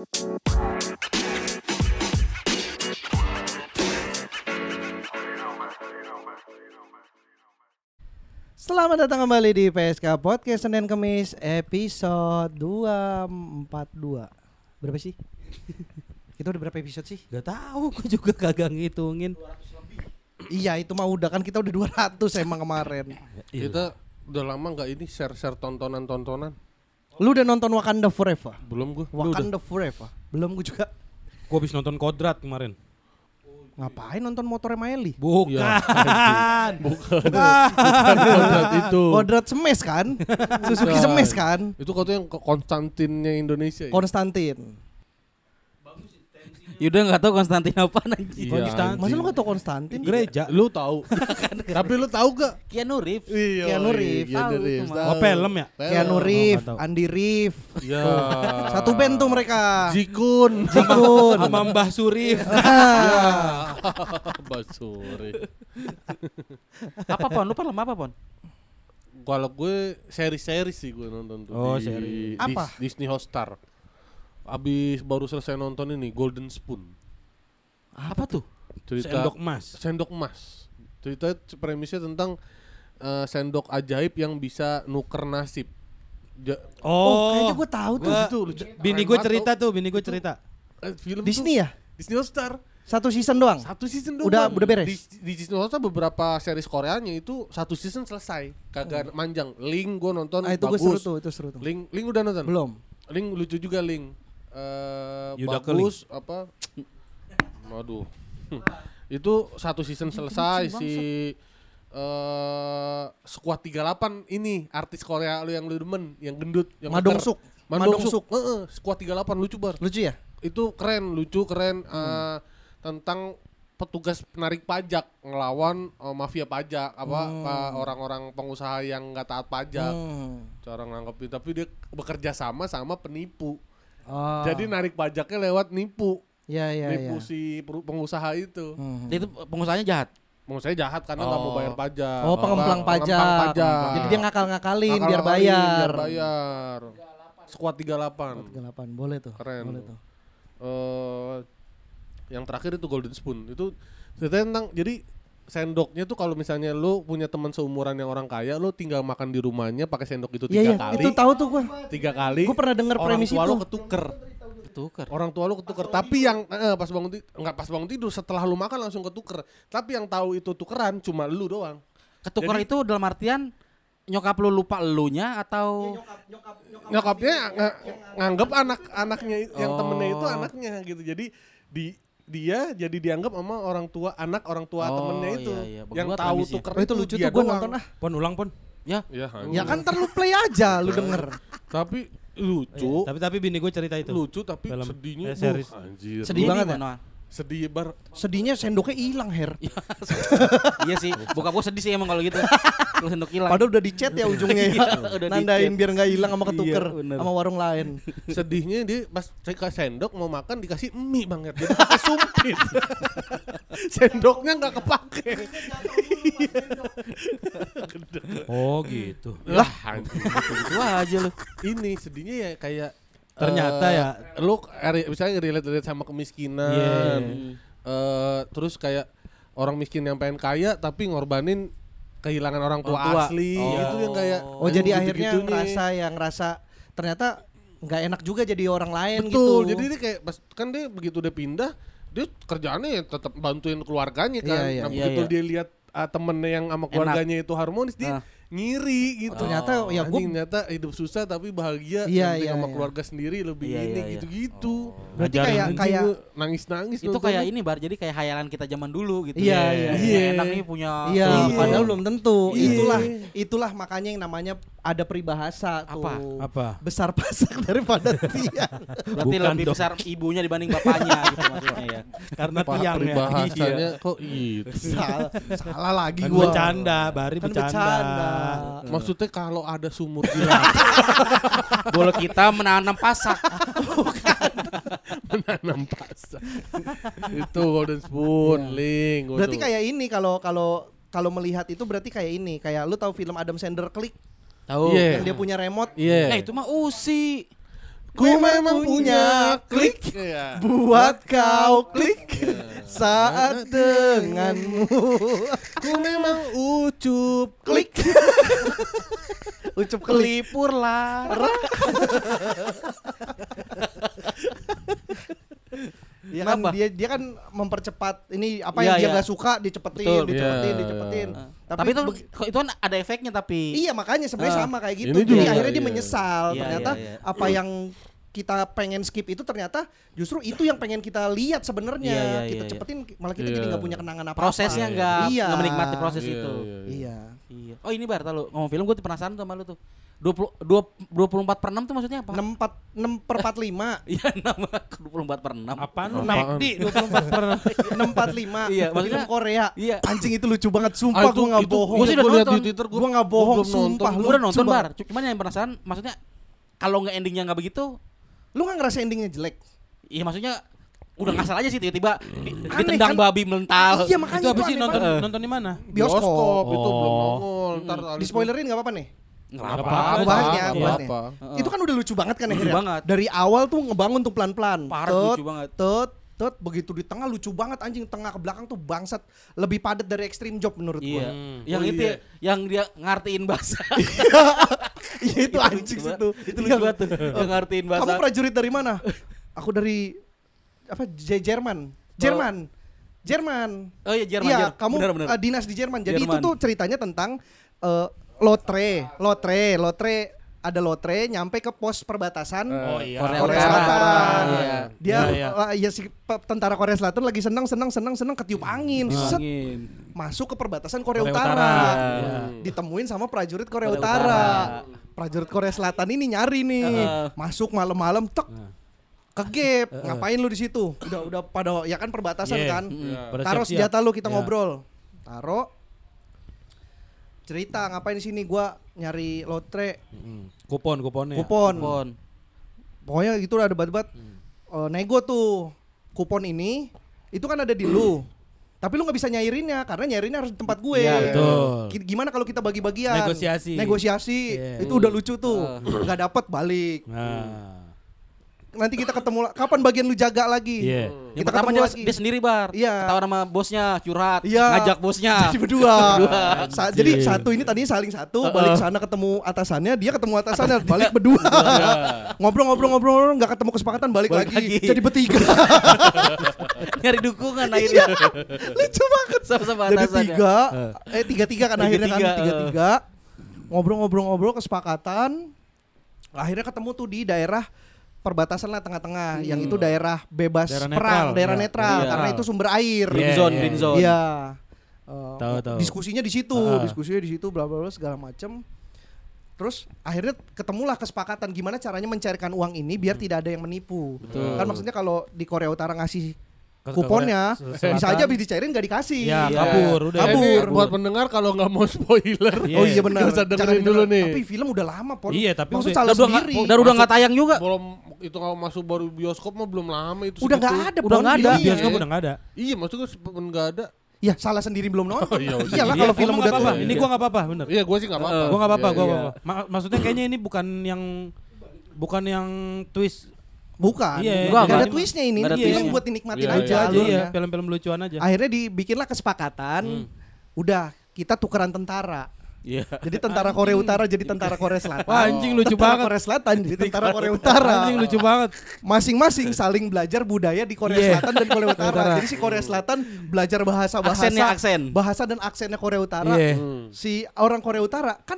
Selamat datang kembali di PSK Podcast Senin Kemis episode 242. Berapa sih? Kita udah berapa episode sih? Gak tahu, gue juga kagak ngitungin. Iya, itu mah udah kan kita udah 200 emang kemarin. Kita udah lama nggak ini share-share tontonan-tontonan. Lu udah nonton Wakanda Forever? Belum gua. Wakanda Forever. Belum gue juga. Gue habis nonton Kodrat kemarin. Ngapain nonton motornya Miley? Bukan. Bukan. Kodrat itu. Kodrat Semes kan? Suzuki Bukan. Semes kan? Itu katanya Konstantinnya Indonesia. Ya? Konstantin. Yuda nggak tahu Konstantin apa anjing. Iya, Konstantin. Masa lu gak tau Konstantin? Gereja. Lu tahu. Tapi lu tahu gak? Keanu Reeves. Iya. Keanu Reeves. Tahu. Oh film ya? Keanu Reeves, nggak tahu. Andi Rif. Ya. Satu band tuh mereka. Jikun. Jikun. Sama Mbah Surif. Ya. Basuri. Apa pon? Lu film apa pon? Kalau gue seri-seri sih gue nonton tuh Oh, di seri. Apa? Disney Hotstar. Abis baru selesai nonton ini Golden Spoon. Apa tuh? Cerita Sendok emas. sendok emas. Cerita premisnya tentang eh, sendok ajaib yang bisa nuker nasib. Ja- Oh, kayaknya gue tahu tuh. Gua- Itu lucu. Bini gue cerita tuh, bini gue cerita. Eh, film Disney ya? tuh, Disney Hotstar. Satu season doang. Satu season doang. Udah- udah beres? Di, di Disney Hotstar beberapa series Koreanya itu satu season selesai. Kagak manjang. Link gue nonton Ah, itu gue bagus. seru tuh, itu seru tuh. Link Link udah nonton? Belum. Link lucu juga Link. Eh Yuda ke bagus apa? Waduh. itu satu season selesai si eh Squad 38 ini artis Korea lu yang lu demen, yang gendut, yang Madong. Suk. Madong Suk. Heeh, Squad 38 lucu bar. Lucu ya? Itu keren, lucu, keren Hmm. eh, tentang petugas penarik pajak ngelawan eh, mafia pajak apa apa orang-orang pengusaha yang nggak taat pajak Hmm. cara nangkepin tapi dia bekerja sama sama penipu Oh. jadi narik pajaknya lewat nipu ya ya ya. nipu si peru- pengusaha itu Hmm. Itu pengusahanya jahat. pengusaha jahat karena nggak mau Oh. bayar pajak Oh, pengemplang pajak. pengemplang pajak Jadi dia ngakal-ngakalin biar Ngakal-ngakalin, bayar. biar bayar squad 38 38 boleh tuh. Keren. Boleh tuh. eh yang terakhir itu Golden Spoon itu ceritanya tentang jadi sendoknya tuh kalau misalnya lu punya teman seumuran yang orang kaya lu tinggal makan di rumahnya pakai sendok itu Iya tiga iya, kali itu tahu tuh gua. tiga kali Gua pernah denger orang premis tua itu. lu ketuker Ketuker. orang tua lu ketuker tapi yang eh, pas bangun tidur nggak pas bangun tidur setelah lu makan langsung ketuker tapi yang tahu itu tukeran cuma lu doang Ketuker Jadi- itu dalam artian nyokap lu lupa elunya atau nyokapnya nga- nganggep anak-anaknya yang temennya itu Oh. anaknya gitu jadi di dia jadi dianggap sama orang tua anak orang tua Oh, temennya itu iya, iya. Yang tahu premisnya. tuker Oh, itu lucu dia tuh gua doang. nonton ah. Pon ulang pon. ya ya, Ya kan ntar lu play aja lu denger. tapi lucu Tapi tapi bini gue cerita itu. lucu tapi sedihnya Eh, anjir Sedih banget ya? Sedih bar Sedihnya sendoknya hilang, Her. iya sih, bokap gua sedih sih emang kalau gitu. Kalau sendok hilang. Padahal udah dicet ya ujungnya ya. udah Nandain biar nggak hilang sama ketuker Iya, bener. sama warung lain. sedihnya dia pas ke sendok mau makan dikasih mie banget jadi pakai sumpit sendoknya nggak kepake Oh gitu. lah anjir. Itu aja lu. ini sedihnya ya kayak Ternyata eh, ya. lu misalnya relate relate sama kemiskinan Iya. eh, terus kayak orang miskin yang pengen kaya tapi ngorbanin kehilangan orang tua, Orang tua. asli Oh. itu yang kayak Oh, jadi akhirnya nih. ngerasa yang ngerasa ternyata nggak enak juga jadi orang lain betul gitu. jadi dia kayak pas kan dia begitu udah pindah dia kerjaannya ya tetap bantuin keluarganya kan Iya, iya. nah Iya, begitu iya. dia lihat ah, temennya yang sama keluarganya itu harmonis dia Ah. Ngiri gitu Ternyata ya gua- Anjing, ternyata hidup susah tapi bahagia Iya, nanti iya, sama iya. keluarga sendiri lebih Iya, ini iya, iya. gitu-gitu Berarti kayak kayak nangis nangis Itu kayak ini bar, jadi kayak hayalan kita zaman dulu gitu. Iya, Ya, iya, iya. Enak nih punya Iya, Iya. padahal belum tentu. Iya. Itulah itulah makanya yang namanya ada peribahasa tuh. Apa? Apa? Besar pasak daripada tiang. Berarti Bukan lebih dong. besar ibunya dibanding bapaknya gitu maksudnya ya. Karena Pak tiang ya. peribahasanya kok itu salah, salah lagi Kan gua. bercanda, Bari Kan bercanda. bercanda. maksudnya kalau ada sumur di laut Bola kita menanam pasak. menanam pasak itu golden spoon link gua Iya. Berarti tuh. kayak ini kalau kalau kalau melihat itu berarti kayak ini, kayak lu tahu film Adam Sandler Klik Tahu. Iya. yang dia punya remote. iya Nah, itu mah Usi. Ku memang punya klik. Iya. buat kau klik saat denganmu. Ku memang ucup Klik. Ucup. Kelipur lah. Dia kan dia dia kan mempercepat ini apa Iya, yang dia iya. nggak suka dicepetin, Betul. dicepetin, Iya. dicepetin. Tapi, itu begi- kok itu kan ada efeknya tapi. Iya makanya sebenarnya Ah. sama kayak gitu. Ini Jadi juga, akhirnya dia iya. menyesal. Iya, ternyata iya, iya. apa yang kita pengen skip itu ternyata justru itu yang pengen kita lihat sebenarnya. Iya, iya, kita iya, iya. cepetin malah kita Iya. jadi nggak punya kenangan apa-apa. Prosesnya enggak Iya. menikmati proses Iya, itu. iya, iya. Iya. Iya. Oh ini bar lu ngomong film gue tuh penasaran tuh sama lu tuh. 20 dua- 24 per 6 tuh maksudnya apa? 64 6 per 45 Iya nama 24 per 6. Apaan lu Apaan? McD 24 per 645 Iya, film maksudnya- Korea Iya. anjing itu lucu banget Ah, sumpah itu- gua nggak itu bohong Gua sih udah lihat di nonton. Twitter Gua nggak bohong, nonton. sumpah, Gue lu udah nonton bar. Cuman yang penasaran maksudnya kalau nggak endingnya nggak begitu, lu nggak ngerasa endingnya jelek iya maksudnya udah ngasal aja sih tiba-tiba ditendang kan? babi mental. iya makanya Itu apa sih aneh nonton nonton di mana? bioskop, Bioskop itu Oh. belum nongol. Ntar di spoilerin nggak apa-apa nih Nggak apa-apa. ya, aku bahas apa-apa. Heeh. itu kan udah lucu banget kan Lucu akhirnya banget. dari awal tuh ngebangun tuh pelan-pelan Parah lucu banget. tet tet begitu di tengah lucu banget anjing tengah ke belakang tuh bangsat lebih padat dari extreme job menurut Iya. gua Hmm. Yang Oh, itu iya. ya, yang dia ngartiin bahasa. iya itu anjing situ. Itu lucu banget tuh. Yang ngartiin bahasa. kamu prajurit dari mana aku dari apa Jerman Jerman Jerman Oh iya Jerman. Iya, kamu benar, benar. uh, dinas di Jerman. Jadi Jerman. itu tuh ceritanya tentang uh, lotre, lotre, lotre ada lotre nyampe ke pos perbatasan Oh iya. Korea Korea Utara. Selatan. Iya. Dia Iya, iya. uh, ya si tentara Korea Selatan lagi senang senang senang senang ketiup angin, set, Angin. masuk ke perbatasan Korea, Korea Utara. Utara. Iya. Ditemuin sama prajurit Korea, Korea Utara. Utara. Prajurit Korea Selatan ini nyari nih. Heeh. Masuk malam-malam tek ke gap. Ngapain lu di situ? Udah udah pada ya kan perbatasan Iya. kan. Iya. Pada Taruh senjata lu kita Iya. ngobrol. Taruh. Cerita ngapain di sini gua nyari lotre Hmm. Kupon kuponnya. kupon. Pon. Pokoknya gitu udah debat-debat. Eh, nego tuh kupon ini itu kan ada di lu. Tapi lu nggak bisa nyairinnya karena nyairinnya harus di tempat gue. Iya, betul. Gimana kalau kita bagi-bagian? Negosiasi. Negosiasi. Iya. Itu udah lucu tuh. Nggak dapat balik. Nah. Nanti kita ketemu kapan bagian lu jaga lagi? Iya. Yang Kita pertama ketemu dia, lagi. dia sendiri bar. Iya. Ketawa sama bosnya, curhat, Iya. ngajak bosnya. Jadi berdua. Sa- jadi satu ini tadinya saling satu, balik sana ketemu atasannya, dia ketemu atasannya, balik berdua. Ngobrol-ngobrol-ngobrol nggak ketemu kesepakatan, balik, Balik lagi. lagi. Jadi bertiga. Nyari dukungan akhirnya. Lucu banget. Sama-sama Jadi atasannya. tiga, eh tiga-tiga kan akhirnya kan Tiga-tiga, tiga-tiga. Ngobrol-ngobrol-ngobrol kesepakatan. Akhirnya ketemu tuh di daerah perbatasan lah tengah-tengah, yang itu daerah bebas Daerah perang, netral, daerah ya. netral, Iya. karena itu sumber air. Green Iya, zone, iya. green zone. Iya. Tahu, tahu. Diskusinya di situ, Ah. diskusinya di situ, bla bla bla segala macem. Terus akhirnya ketemulah kesepakatan gimana caranya mencairkan uang ini biar tidak ada yang menipu. Betul. Kan maksudnya kalau di Korea Utara ngasih kuponnya Korea bisa Selatan. aja habis dicairin nggak dikasih. Ya, Iya. kabur udah. Eh, ini Kabur. buat pendengar kalau nggak mau spoiler. Iya. Oh iya benar. Nggak usah Jangan dengerin dulu nih. Tapi film udah lama, Pon. Iya, tapi maksud udah- salah Dan udah nggak- sendiri. dan udah nggak tayang juga. Belum itu kalau masuk baru bioskop mah belum lama itu. Udah nggak ada, Udah nggak ada. filmnya. Bioskop udah nggak ada. Iya maksudnya sebelum nggak ada. Ya salah sendiri belum nonton. Oh, iya. Iyalah Iya, kalau film gua udah nggak apa-apa. tuh. Ini gua nggak apa-apa, bener. Iya gue sih nggak apa-apa. Gua nggak apa-apa, Iya, gua iya. apa-apa. Ma- maksudnya kayaknya ini bukan yang bukan yang twist. Bukan. Iya, Nggak iya. ada twistnya ini. Ada film buat dinikmatin Iya, aja. Lucu aja alurnya. ya, film-film lucuan aja. Akhirnya dibikinlah kesepakatan. Hmm. Udah kita tukeran tentara. Iya. Jadi tentara Korea Utara jadi tentara Korea Selatan. Wah, anjing lucu Tentara banget. Korea Selatan jadi tentara Korea Utara. Anjing lucu banget. Masing-masing saling belajar budaya di Korea Iya. Selatan dan Korea Utara. Utara. Jadi si Korea Selatan belajar bahasa-bahasa Aksennya aksen. bahasa dan aksennya Korea Utara. Iya. Hmm. Si orang Korea Utara kan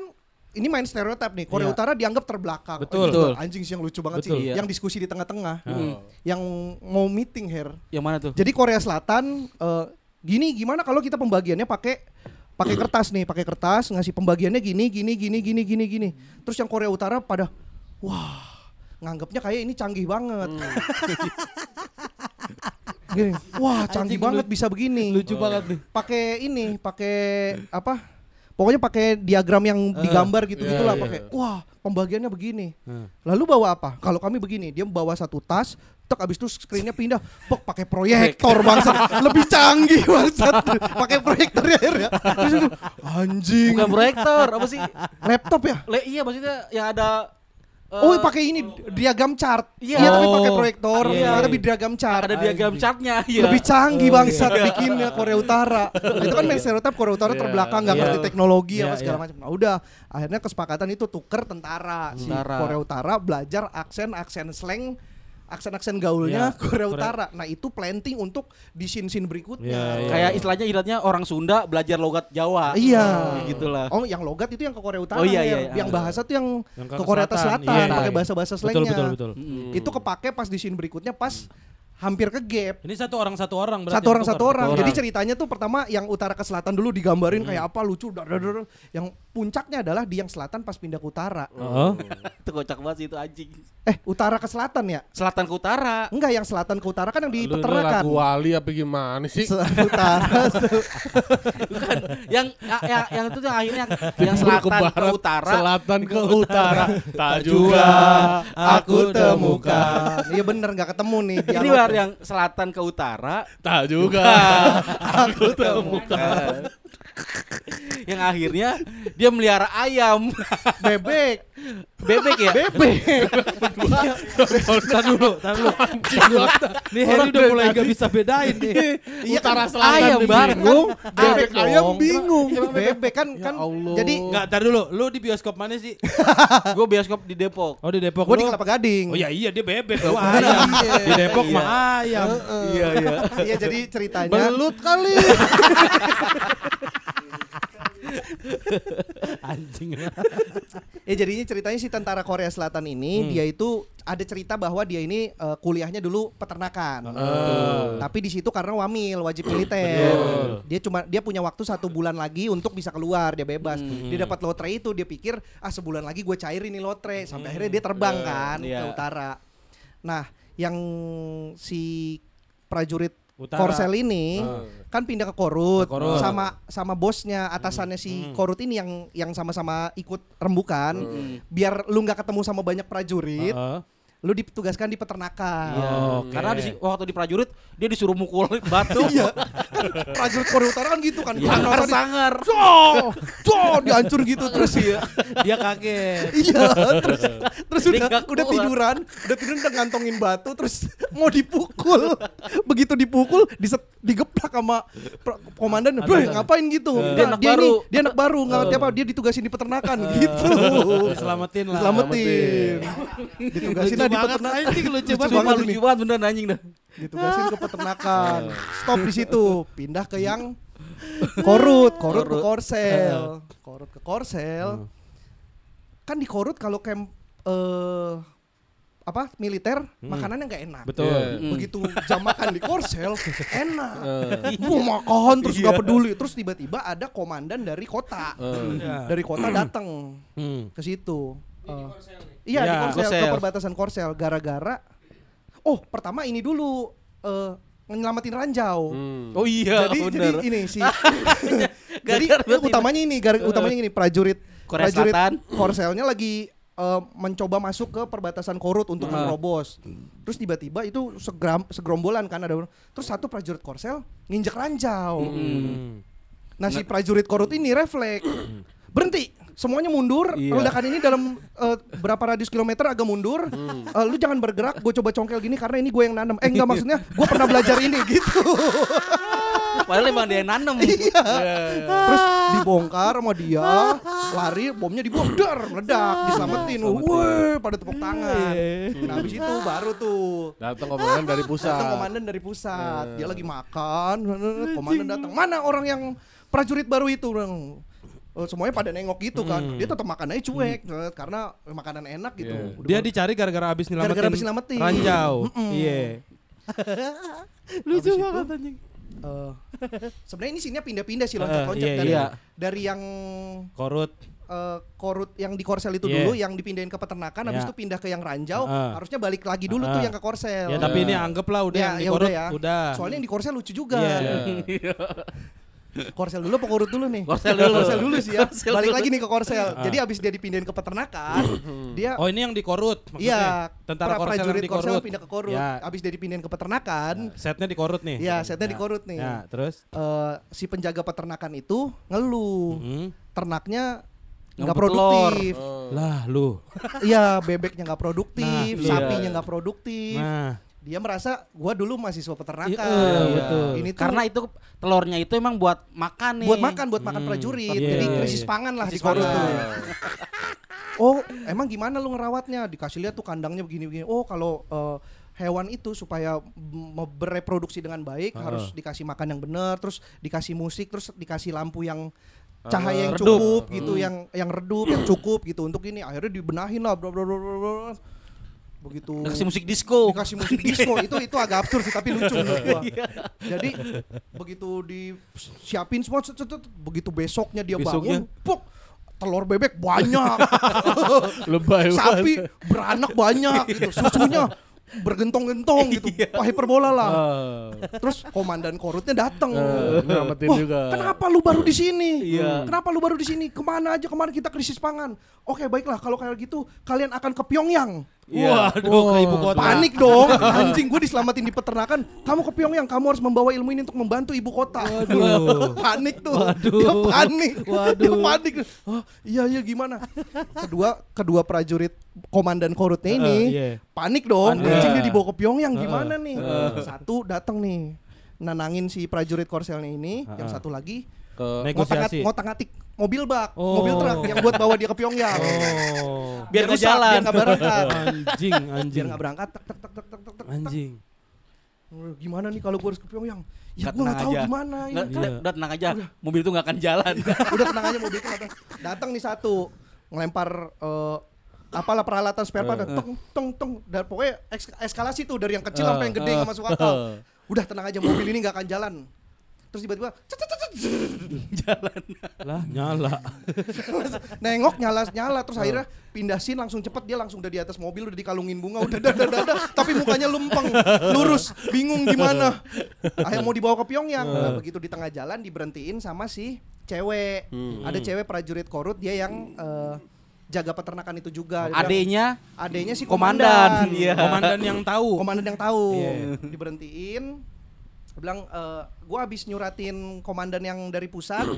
ini main stereotip nih. Korea Iya. Utara dianggap terbelakang. Betul. Oh, ini Anjing sih yang lucu banget Betul. sih. Iya. Yang diskusi di tengah-tengah. Hmm. Yang mau meeting here. Yang mana tuh? Jadi Korea Selatan eh, gini gimana kalau kita pembagiannya pakai pakai kertas nih, pakai kertas ngasih pembagiannya gini gini gini gini gini gini. Terus yang Korea Utara pada wah, nganggapnya kayak ini canggih banget. Gini, wah canggih Anjing, banget lu- bisa begini. Lucu banget nih. Pakai ini, pakai apa? Pokoknya pakai diagram yang digambar gitu iya, gitulah iya. pakai. Wah, pembagiannya begini. Hmm. Lalu bawa apa? Kalau kami begini, dia bawa satu tas, tek abis itu screennya pindah, pok pakai proyektor bangsat, lebih canggih bangsat, pakai proyektor ya. Terus itu, anjing, Bukan proyektor, apa sih? laptop ya? Le, iya maksudnya yang ada Oh, pakai ini diagram chart. Iya. Iya, tapi Oh, pakai proyektor, iya. tapi diagram chart. ada diagram chartnya ya. Lebih canggih Oh, bangsat bikinnya Korea Utara. Nah, itu kan main stereotip Korea Utara Iya. terbelakang nggak Iya. ngerti teknologi Iya, apa segala iya. macam. Nah, udah akhirnya kesepakatan itu tuker tentara si Tentara. Korea Utara belajar aksen aksen slang aksen-aksen gaulnya Iya, Korea Korea- Utara. Nah, itu planting untuk di scene-scene berikutnya. Iya, iya. Kayak istilahnya ibaratnya orang Sunda belajar logat Jawa. Iya. Kayak gitulah. Oh, yang logat itu yang ke Korea Utara. Oh, iya, Nger. iya, iya. Yang bahasa tuh yang, Yang ke Korea Selatan, Iya, pakai iya. bahasa-bahasa Betul, slangnya. betul, betul. Mm. Itu kepake pas di scene berikutnya pas hampir ke gap. Ini satu orang satu orang berarti. Satu orang satu orang. Satu Jadi orang. ceritanya tuh pertama yang utara ke selatan dulu digambarin kayak apa lucu. dar, dar, dar. Yang puncaknya adalah di yang selatan pas pindah ke utara. Oh. Itu kocak banget sih itu anjing. Eh, utara ke selatan ya? Selatan ke utara. Enggak, yang selatan ke utara kan yang di Lu peternakan. lagu wali apa gimana sih? Se- utara. yang ya- yang yang itu tuh yang akhirnya yang, yang selatan ke, barat, utara. selatan ke utara, tak juga aku temukan. Iya bener nggak ketemu nih. Ini baru yang selatan ke utara. Tak juga aku temukan. Yang akhirnya dia melihara ayam. bebek. Bebek ya? Bebek. Tahan dulu, tahan dulu. Nih Heri udah mulai gak bisa bedain nih. Iya utara kan, selatan ayam, bingung, Bebek ayam bingung. Bebek kan Ya kan jadi Enggak, tar dulu. Lu di bioskop mana sih? Gue bioskop di Depok. Oh di Depok. gue di Kelapa Gading. Oh ya iya dia bebek. Ayam. Iya. Di Depok Iya. mah ayam. Iya iya. Iya jadi ceritanya Belut kali. Anjing. Ya jadinya ceritanya si tentara Korea Selatan ini Hmm. dia itu ada cerita bahwa dia ini eh, kuliahnya dulu peternakan. Oh. Tapi di situ karena wamil wajib militer. Dia cuma dia punya waktu satu bulan lagi untuk bisa keluar dia bebas. Hmm. Dia dapat lotre itu dia pikir ah sebulan lagi gue cairin nih lotre sampai akhirnya dia terbang kan Iya. ke utara. Nah yang si prajurit Utara. Korsel ini Ah. Kan pindah ke Korut, Ke Korut. sama sama bosnya atasannya si Korut ini yang yang sama-sama ikut rembukan biar lu nggak ketemu sama banyak prajurit Heeh. Lu ditugaskan di peternakan Iya. Oke. Karena di, waktu di prajurit dia disuruh mukul batu. iya kan prajurit Korea Utara kan gitu kan Sangar Panas tadi, sangar. "Cok, cok," dihancur gitu terus Iya. Dia kaget. iya terus terus Dia udah udah tiduran udah tiduran udah ngantongin batu terus mau dipukul begitu dipukul diset, digeplak sama komandan "Weh, ngapain gitu Dia Nah, anak dia baru." nih dia anak baru nggak ngerti apa dia ditugasin di peternakan gitu Diselamatin lah. selamatin ditugasin di peternakan Anjing lucu banget. banget. Lucu banget beneran anjing dah. ditugasin ke peternakan. Stop di situ. Pindah ke yang korut. Korut ke Korut. korsel. Korut ke korsel. Kan di korut kalau camp eh apa militer makanannya nggak enak. Betul. Iya. begitu jam makan di korsel enak. Mau makan terus nggak peduli. Terus tiba-tiba ada komandan dari kota. Iya. dari kota datang Hmm. ke situ Eh, iya Ya, di korsel, ke perbatasan korsel gara-gara oh pertama ini dulu eh nyelamatin ranjau. Hmm. Oh iya jadi jadi bener. ini sih. Jadi utamanya ini gara- utamanya ini prajurit Korea prajurit Selatan. korselnya lagi eh, mencoba masuk ke perbatasan korut untuk Ah. menerobos. Terus tiba-tiba itu segram segerombolan kan ada terus satu prajurit korsel nginjek ranjau. Hmm. nah si prajurit korut ini refleks. Berhenti semuanya mundur Iya. ledakan ini dalam eh, berapa radius kilometer agak mundur Eh, lu jangan bergerak gue coba congkel gini karena ini gue yang nanam eh enggak maksudnya gue pernah belajar ini gitu Padahal emang dia yang nanem. Iya. Terus dibongkar sama dia, lari, bomnya dibuang, dar, meledak, diselamatin. Wih, pada tepuk tangan. Nah, habis itu baru tuh Datang komandan dari pusat. datang komandan dari pusat. Dia lagi makan, komandan datang. Mana orang yang prajurit baru itu? "Oh, semuanya pada nengok gitu kan. Dia tetap makan aja cuek karena makanan enak gitu. Iya. Udah Dia dicari gara-gara abis nyelamatin. Gara-gara abis nyelamatin. Ranjau. Iya. Lucu banget anjing. Eh, sebenarnya ini sini pindah-pindah sih loncat-loncat iya, dari iya. dari yang Korut. eh, korut yang di korsel itu Iya. dulu yang dipindahin ke peternakan habis Iya. itu pindah ke yang ranjau Heeh. harusnya balik lagi dulu tuh Heeh. yang ke korsel Ya tapi ini anggaplah udah Ya, yang di ya Korut udah ya. udah. soalnya yang di korsel lucu juga Iya. korsel dulu apa dulu nih Korsel dulu. korsel dulu sih ya Korsel balik dulu. lagi nih ke korsel jadi abis dia dipindahin ke peternakan dia Oh ini yang di Korut maksudnya. iya Tentara pra- Korsel yang prajurit di korsel Korut. pindah ke korut Ya. abis dia dipindahin ke peternakan Setnya di Korut nih. Iya, setnya di Ya. Korut nih. Ya, terus? eh, si penjaga peternakan itu ngeluh Hmm. ternaknya nggak produktif. Oh. Lah lu. Iya, bebeknya nggak produktif, Nah, iya. sapinya nggak produktif. Nah, Dia merasa gua dulu mahasiswa peternakan. Iya, betul. Ini tuh Karena itu telurnya itu emang buat makan nih. buat makan, buat makan Hmm. prajurit. Iya, Jadi iya, krisis iya. pangan lah di Krisis Korut pangan. tuh. Oh, emang gimana lu ngerawatnya? Dikasih lihat tuh kandangnya begini-begini. Oh, kalau eh, hewan itu supaya bereproduksi dengan baik Heeh. harus dikasih makan yang benar, terus dikasih musik, terus dikasih lampu yang cahaya yang Redup. cukup gitu, yang yang redup, yang cukup gitu untuk ini. Akhirnya dibenahin lah, bla bla bla, bla. Begitu Dikasih musik disco. dikasih musik disco itu itu agak absurd sih tapi lucu menurut gua. Iya. Jadi begitu disiapin semua cet, cet, cet, begitu besoknya dia Besoknya. bangun, puk, telur bebek banyak, Lebay sapi beranak banyak gitu, susunya bergentong-gentong gitu, wah hiperbola lah. Terus komandan korutnya datang. Eh, nyelamatin Wah, juga. kenapa lu baru di sini? Iya. Kenapa lu baru di sini? Ke mana aja kemarin kita krisis pangan? Oke baiklah kalau kayak gitu kalian akan ke Pyongyang. Waduh, ke ibu kota. Panik dong, anjing gue diselamatin di peternakan. Kamu ke Pyongyang, kamu harus membawa ilmu ini untuk membantu ibu kota. Waduh. panik tuh, Waduh. dia panik, Waduh. dia panik. Oh, iya iya gimana? Kedua kedua prajurit komandan korutnya ini Eh, iya. panik dong, Panik. anjing dia Eh. dibawa ke Pyongyang gimana nih? Satu datang nih, nenangin si prajurit korselnya ini, yang Eh. satu lagi Ke Negosiasi. ngotak-ngatik mobil bak, Oh. mobil truk yang buat bawa dia ke Pyongyang. Oh. Biar nggak rusak, jalan. biar nggak berangkat. Anjing, biar anjing. nggak berangkat tek tek tek tek tek tek tek. Anjing. Gimana nih kalau gue harus ke Pyongyang ya Nggak gue nggak tahu aja. gimana ini Nggak, Iya. udah, udah tenang aja. Mobil itu nggak akan jalan. udah tenang aja mobil itu datang datang nih satu ngelempar eh, apalah peralatan spare part tong tong tong dan pokoknya eks- eskalasi tuh dari yang kecil sampai yang gede nggak masuk akal udah tenang aja mobil ini nggak akan jalan terus tiba-tiba cet, Lah, nyala. nengok nyala nyala. Terus akhirnya pindah scene langsung cepet. Dia langsung udah di atas mobil udah dikalungin bunga udah dada dada tapi mukanya lempeng lurus bingung gimana. Akhirnya mau dibawa ke Pyongyang. Nah, begitu di tengah jalan diberhentiin sama si cewek. Ada cewek prajurit korut dia yang eh, jaga peternakan itu juga. Adenya adenya si komandan. komandan. Iya. Komandan yang tahu. komandan yang tahu. Iya. diberhentiin Dia bilang eh, gua habis nyuratin komandan yang dari pusat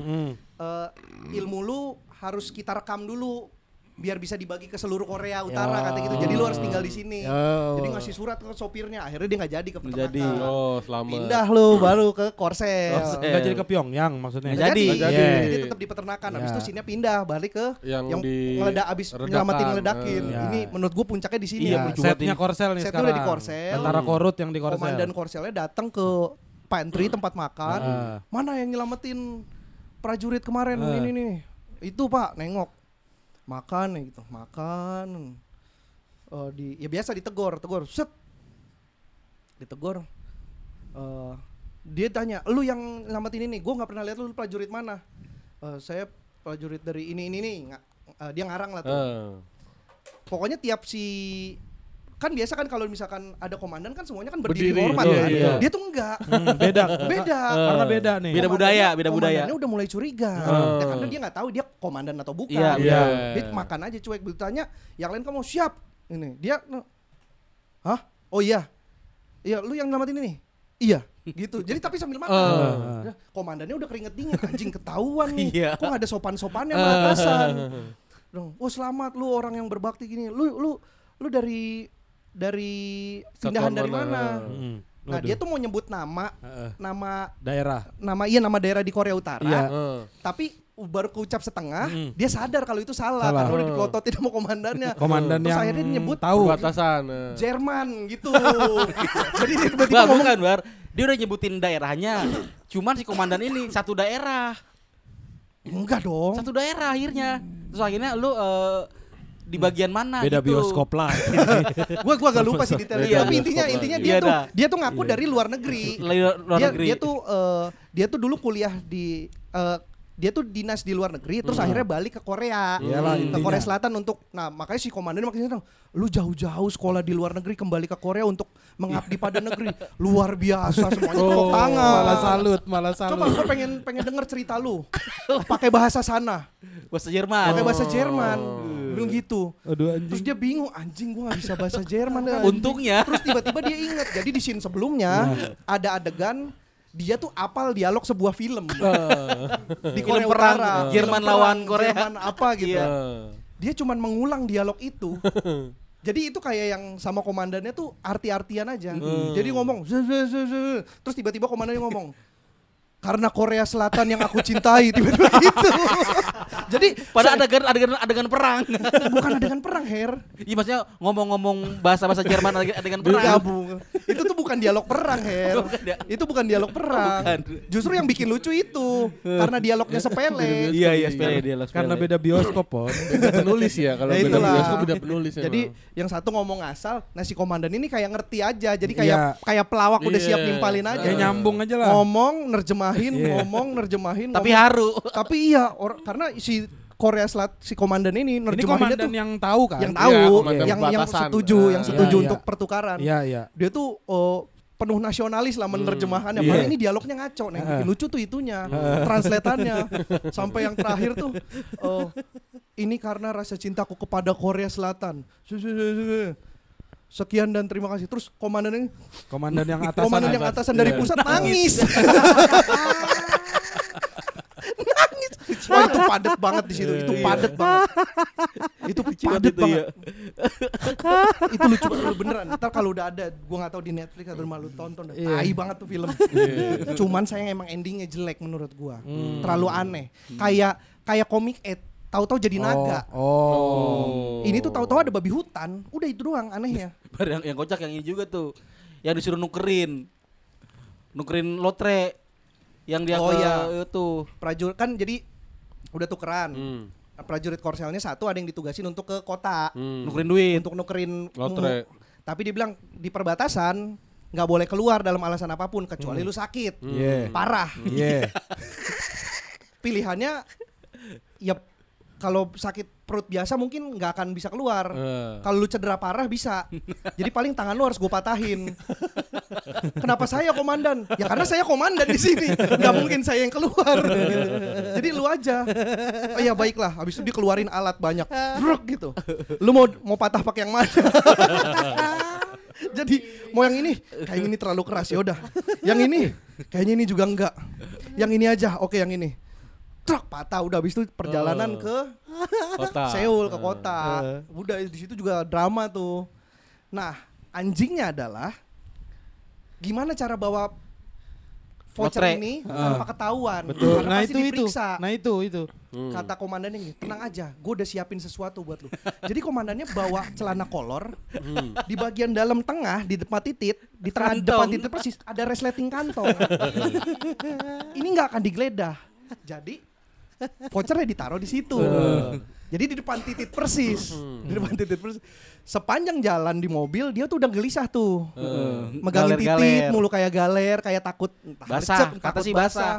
eh, ilmu lu harus kita rekam dulu biar bisa dibagi ke seluruh Korea Utara Ya. kata gitu. Jadi lu harus tinggal di sini. Oh. Jadi ngasih surat ke sopirnya. Akhirnya dia nggak jadi ke Nggak jadi. peternakan. Oh, selamat. Pindah lu baru ke Korsel. Enggak jadi ke Pyongyang maksudnya. Nggak jadi. jadi. Nggak jadi. Jadi dia tetap di peternakan. Habis Ya. itu sini pindah balik ke Yang di ngeledak abis redakan. nyelamatin ngeledakin. Ya. Ini menurut gua puncaknya di sini. Iya, Iya, percuma setnya Korsel nih Setnya sekarang. udah di Korsel. Tentara Korut yang di Korsel. Komandan Korselnya datang ke pantry tempat makan. Ah. Mana yang nyelamatin prajurit kemarin Ah. ini nih. Itu Pak, nengok. Makan gitu, makan. Eh, di ya biasa ditegor, tegor, set. Ditegor. Eh, dia tanya, "Lu yang nyelamatin ini? Gua nggak pernah lihat lu, prajurit mana?" "Eh, saya prajurit dari ini ini nih. Eh, dia ngarang lah tuh Eh. pokoknya tiap si kan biasa kan kalau misalkan ada komandan kan semuanya kan berdiri, Berdiri, hormat iya, kan. iya. Dia tuh enggak. Hmm, beda. Beda. Karena beda nih. Beda budaya, beda budaya. Komandannya udah mulai curiga. Oh. Ya, karena dia nggak tahu dia komandan atau bukan. Iya, iya. Dia makan aja cuek begitu tanya, yang lain kamu siap. Ini dia Hah? Oh iya. Iya, lu yang nyelamatin ini? Iya, gitu. Jadi tapi sambil makan. Udah, Komandannya udah keringet dingin, anjing ketahuan nih. Iya. Kok nggak ada sopan-sopannya sama atasan? dong. Oh selamat lu orang yang berbakti gini. Lu lu lu dari dari pindahan dari mana? mana? Hmm. Nah Waduh. dia tuh mau nyebut nama Heeh. nama daerah. nama iya nama daerah di Korea Utara. Iya. Eh. Tapi baru keucap setengah, Mm. dia sadar kalau itu salah, Salah. karena udah dipelototin sama komandannya. Komandan Terus yang akhirnya dia nyebut tahu. Perbatasan. eh. Jerman gitu. Jadi dia tiba-tiba Bah, ngomong bukan, Bar. Dia udah nyebutin daerahnya. Cuman si komandan ini satu daerah. enggak dong. Satu daerah akhirnya. Terus akhirnya lu eh, di bagian mana Beda gitu. bioskop lah. gua gua agak lupa sih detailnya. Iya. Tapi intinya intinya dia Iya, tuh dah. dia tuh ngaku dari luar negeri. Luar, dia, negeri. dia tuh eh, dia tuh dulu kuliah di eh, dia tuh dinas di luar negeri terus akhirnya balik ke Korea Iyalah, ke intinya. Korea Selatan untuk nah makanya si komandan makanya bilang lu jauh-jauh sekolah di luar negeri kembali ke Korea untuk mengabdi pada negeri luar biasa semuanya tepuk tangan malah salut, malah coba salut. gue pengen pengen denger cerita lu pakai bahasa sana bahasa Jerman. pakai bahasa Jerman Dia bilang gitu Aduh terus anjing. dia bingung anjing gue nggak bisa bahasa Jerman dah. Untungnya. terus tiba-tiba dia inget jadi di scene sebelumnya ada adegan dia tuh apal dialog sebuah film di Film Korea perang, Utara. Jerman lawan Korea. Jerman apa gitu. Eh. Dia cuman mengulang dialog itu. Jadi itu kayak yang sama komandannya tuh arti-artian aja. Jadi ngomong terus tiba-tiba komandannya ngomong karena Korea Selatan yang aku cintai tiba-tiba gitu. Jadi Pada adegan adegan adegan perang. bukan adegan perang, Her. Iya maksudnya ngomong-ngomong bahasa-bahasa Jerman adegan, adegan perang. Bergabung. itu tuh bukan dialog perang, Her. Bukan dia- itu bukan dialog perang. Bukan. Justru yang bikin lucu itu karena dialognya sepele. Iya iya sepele dia lah. Karena beda bioskop, Pon. Beda penulis ya kalau Ya beda itulah. bioskop beda penulis Jadi emang. yang satu ngomong asal, nah si komandan ini kayak ngerti aja. Jadi kayak Iya. kayak pelawak udah Iya. siap nimpalin aja. Kayak nyambung aja lah. Ngomong, nerjemahin, Iya. ngomong, nerjemahin. Tapi ngomong. haru. Tapi iya, or- karena si Korea Selat si komandan ini Ini nerjemahinnya komandan tuh yang tahu kan? yang tahu, Iya, komandan yang yang setuju, yang Ah. setuju Iya, untuk iya. pertukaran. Iya, iya. Dia tuh oh, penuh nasionalis lah menerjemahannya. Iya. Padahal ini dialognya ngaco nih. Bikin lucu tuh itunya, translatannya. Sampai yang terakhir tuh oh, ini karena rasa cintaku kepada Korea Selatan. Sekian dan terima kasih. Terus komandan ini, Komandan yang atasan. komandan yang atasan dari Iya. pusat nangis. nangis. Wah itu padet banget di situ. Itu padet banget. Itu padet itu ya. banget. itu lucu banget beneran. Ntar kalau udah ada, gua nggak tahu di Netflix atau malu tonton. Iya. Tai banget tuh film. Cuman sayang emang endingnya jelek menurut gua. Hmm. Terlalu aneh. Kayak kayak komik. Tahu-tahu jadi naga. Oh. oh. Ini tuh tahu-tahu ada babi hutan. Udah itu doang anehnya. Baru yang, yang kocak yang ini juga tuh. Yang disuruh nukerin. Nukerin lotre. Yang dia Oh, ke iya. itu. Prajurit kan jadi udah tukeran. Hmm. Nah, prajurit korselnya satu ada yang ditugasin untuk ke kota Hmm. Nukerin duit. untuk nukerin Lotre. Tapi dia bilang di perbatasan nggak boleh keluar dalam alasan apa pun kecuali lu sakit. Iya. Parah. Iya. Pilihannya ya kalau sakit perut biasa mungkin nggak akan bisa keluar. Eh. Kalau lu cedera parah bisa. Jadi paling tangan lu harus gue patahin. Kenapa saya komandan? Ya karena saya komandan di sini. Nggak mungkin saya yang keluar. Jadi lu aja. Oh ya baiklah. Habis itu dikeluarin alat banyak. Bruk gitu. Lu mau mau patah pakai yang mana? Jadi mau yang ini kayak ini terlalu keras ya udah. Yang ini kayaknya ini juga enggak. Yang ini aja. Oke yang ini. Truk patah udah habis itu perjalanan Oh. ke Kota. Seoul ke Eh. kota. Udah di situ juga drama tuh. Nah, anjingnya adalah gimana cara bawa voucher Lotre. ini Ah. tanpa ketahuan. Betul. Karena Nah itu itu. diperiksa. Nah itu itu. Hmm. Kata komandannya gini, tenang aja, gue udah siapin sesuatu buat lu. Jadi komandannya bawa celana kolor, Hmm. di bagian dalam tengah, di depan titit, di tengah Kantong. depan titit persis ada resleting kantong. Ini nggak akan digeledah. Jadi vouchernya ditaruh di situ. Jadi di depan titit persis, di depan titit persis. Sepanjang jalan di mobil dia tuh udah gelisah tuh, megangin Galer-galer. titit mulu kayak galer, kayak takut entah Basah, lecet, kata takut sih basah.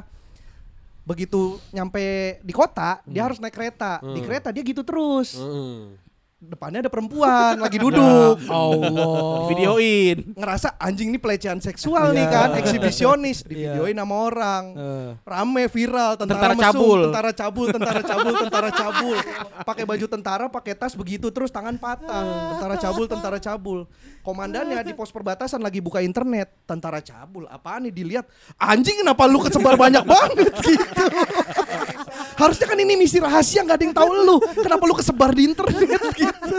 Begitu nyampe di kota, dia harus naik kereta. Di kereta dia gitu terus. Hmm. Depannya ada perempuan lagi duduk. Allah. Videoin. Ngerasa anjing ini pelecehan seksual nih Iya. kan, eksibisionis, di Iya. videoin sama orang. Eh. Rame viral tentara, Tentara mesum, cabul. tentara cabul, tentara cabul, tentara cabul. Pakai baju tentara, pakai tas begitu terus tangan patah. Tentara cabul, tentara cabul. Komandannya di pos perbatasan lagi buka internet. Tentara cabul, apaan nih dilihat? Anjing kenapa lu kesebar banyak banget gitu. Harusnya kan ini misi rahasia nggak ada yang tahu lu. Kenapa lu kesebar di internet gitu?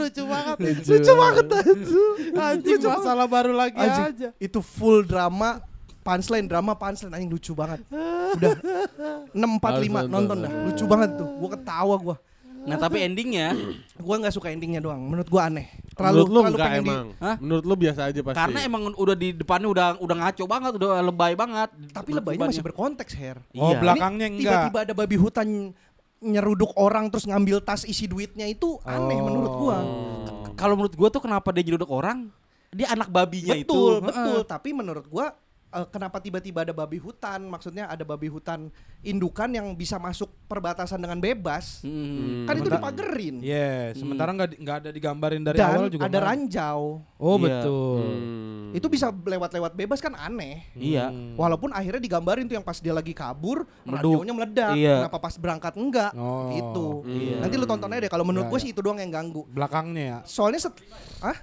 lucu banget. Lucu banget itu. Anjing Lucu banget. masalah baru lagi Anjing, aja. Itu full drama punchline, drama punchline anjing lucu banget. Udah 645 Harus nonton nonton. dah. Lucu banget tuh. Gua ketawa gua. Nah tapi endingnya Gua nggak suka endingnya doang. Menurut gua aneh. Terlalu Menurut lu terlalu pengen di emang? Hah? Menurut lu biasa aja pasti. karena emang udah di depannya udah udah ngaco banget, udah lebay banget. tapi lebaynya masih berkonteks, Her. Oh, Iya. belakangnya Ini enggak. Tiba-tiba ada babi hutan nyeruduk orang terus ngambil tas isi duitnya itu aneh Oh. menurut gua. Kalau menurut gua tuh kenapa dia nyeruduk orang? Dia anak babinya itu. betul, betul. Tapi menurut gua eh, kenapa tiba-tiba ada babi hutan? Maksudnya ada babi hutan indukan yang bisa masuk perbatasan dengan bebas. Hmm. Kan itu dipagerin. Iya, sementara nggak di- nggak ada digambarin dari Dan awal juga. ada ranjau. Oh, Iya. betul. Hmm. Itu bisa lewat-lewat bebas kan aneh. Iya. Walaupun akhirnya digambarin tuh yang pas dia lagi kabur, Meleduk. radionya meledak. Iya. Kenapa pas berangkat enggak? Oh. Itu. Iya. Nanti lu tonton aja deh. Kalau menurut Iya, gue iya. sih itu doang yang ganggu. Belakangnya ya. Soalnya set, ah?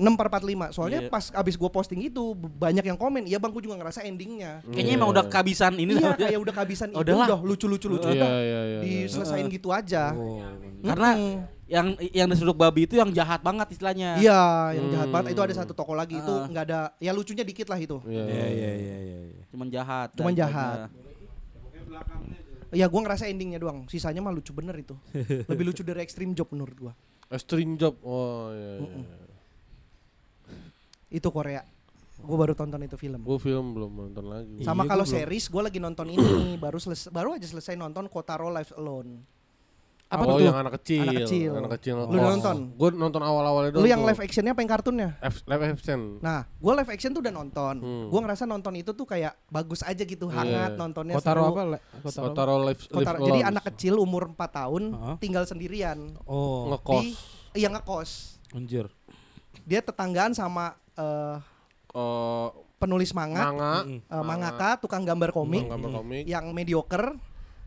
6 per 45. Soalnya Iya. pas abis gua posting itu banyak yang komen, "Iya Bang, gua juga ngerasa endingnya." Kayaknya emang udah kehabisan ini iya, kayak udah kehabisan Udahlah. udah lucu-lucu lucu Iya, udah. iya, iya. Diselesain gitu aja. Oh. Karena Mm-mm. yang yang disuduk babi itu yang jahat banget istilahnya. Iya, yang jahat Hmm. banget itu ada satu toko lagi itu Ah. nggak ada ya lucunya dikit lah itu. Iya, Iya iya iya iya. iya. Cuman jahat. Cuman jahat. Ya gua ngerasa endingnya doang, sisanya mah lucu bener itu. Lebih lucu dari Extreme Job menurut gua. Extreme Job. Oh iya. iya. Mm-mm. Itu Korea. Gua baru tonton itu film. Gue film belum nonton lagi. Sama Iya, kalau series gua lagi nonton ini baru selesai baru aja selesai nonton Kotaro Life Alone. Apa oh, tuh? yang anak kecil. Anak kecil. Anak kecil. Lu udah nonton? Gue nonton awal-awalnya Lu yang live actionnya apa yang kartunnya? F- live action. Nah, gua live action tuh udah nonton. Hmm. Gua ngerasa nonton itu tuh kayak bagus aja gitu, hangat Iya. nontonnya. Kotaro seru. apa? Le? Kotaro. Kotaro live, live Kotaro. Jadi Alone. anak kecil umur 4 tahun Heeh. tinggal sendirian Oh, ngekos. di iya ngekos. anjir. Dia tetanggaan sama eh, Eh, penulis manga, manga. Mm. eh, mangaka, tukang gambar komik Gambar komik. yang mediocre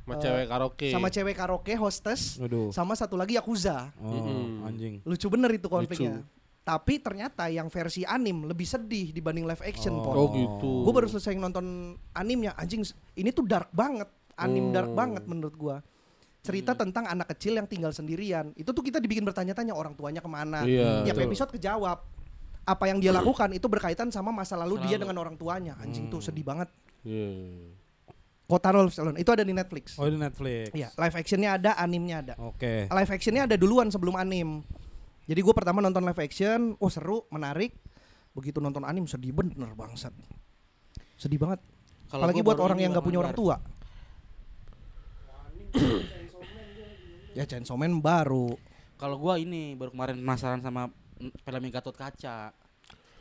Sama eh, cewek karaoke. sama cewek karaoke hostess Waduh. sama satu lagi yakuza. Oh, Mm-mm. anjing. Lucu bener itu konfliknya. Tapi ternyata yang versi anim lebih sedih dibanding live action, Pon. Oh gitu. Gue baru selesai nonton animnya, anjing ini tuh dark banget, anim dark Oh. banget menurut gua. Cerita tentang anak kecil yang tinggal sendirian. Itu tuh kita dibikin bertanya-tanya orang tuanya ke mana. Iya. Tiap betul. episode kejawab. Apa yang dia lakukan itu berkaitan sama masa lalu Masa dia dengan orang tuanya. Anjing tuh sedih banget. Iya. Kotaro Life Alone itu ada di Netflix. Oh, di Netflix. Iya, live actionnya ada, animnya ada. Oke. Live actionnya ada duluan sebelum anim. Jadi gue pertama nonton live action, oh seru, menarik. Begitu nonton anim sedih bener bangsat. Sedih banget. Kalau Apalagi buat orang yang nggak punya orang tua. ya Chainsaw Man baru. Kalau gua ini baru kemarin penasaran sama film Gatot Kaca.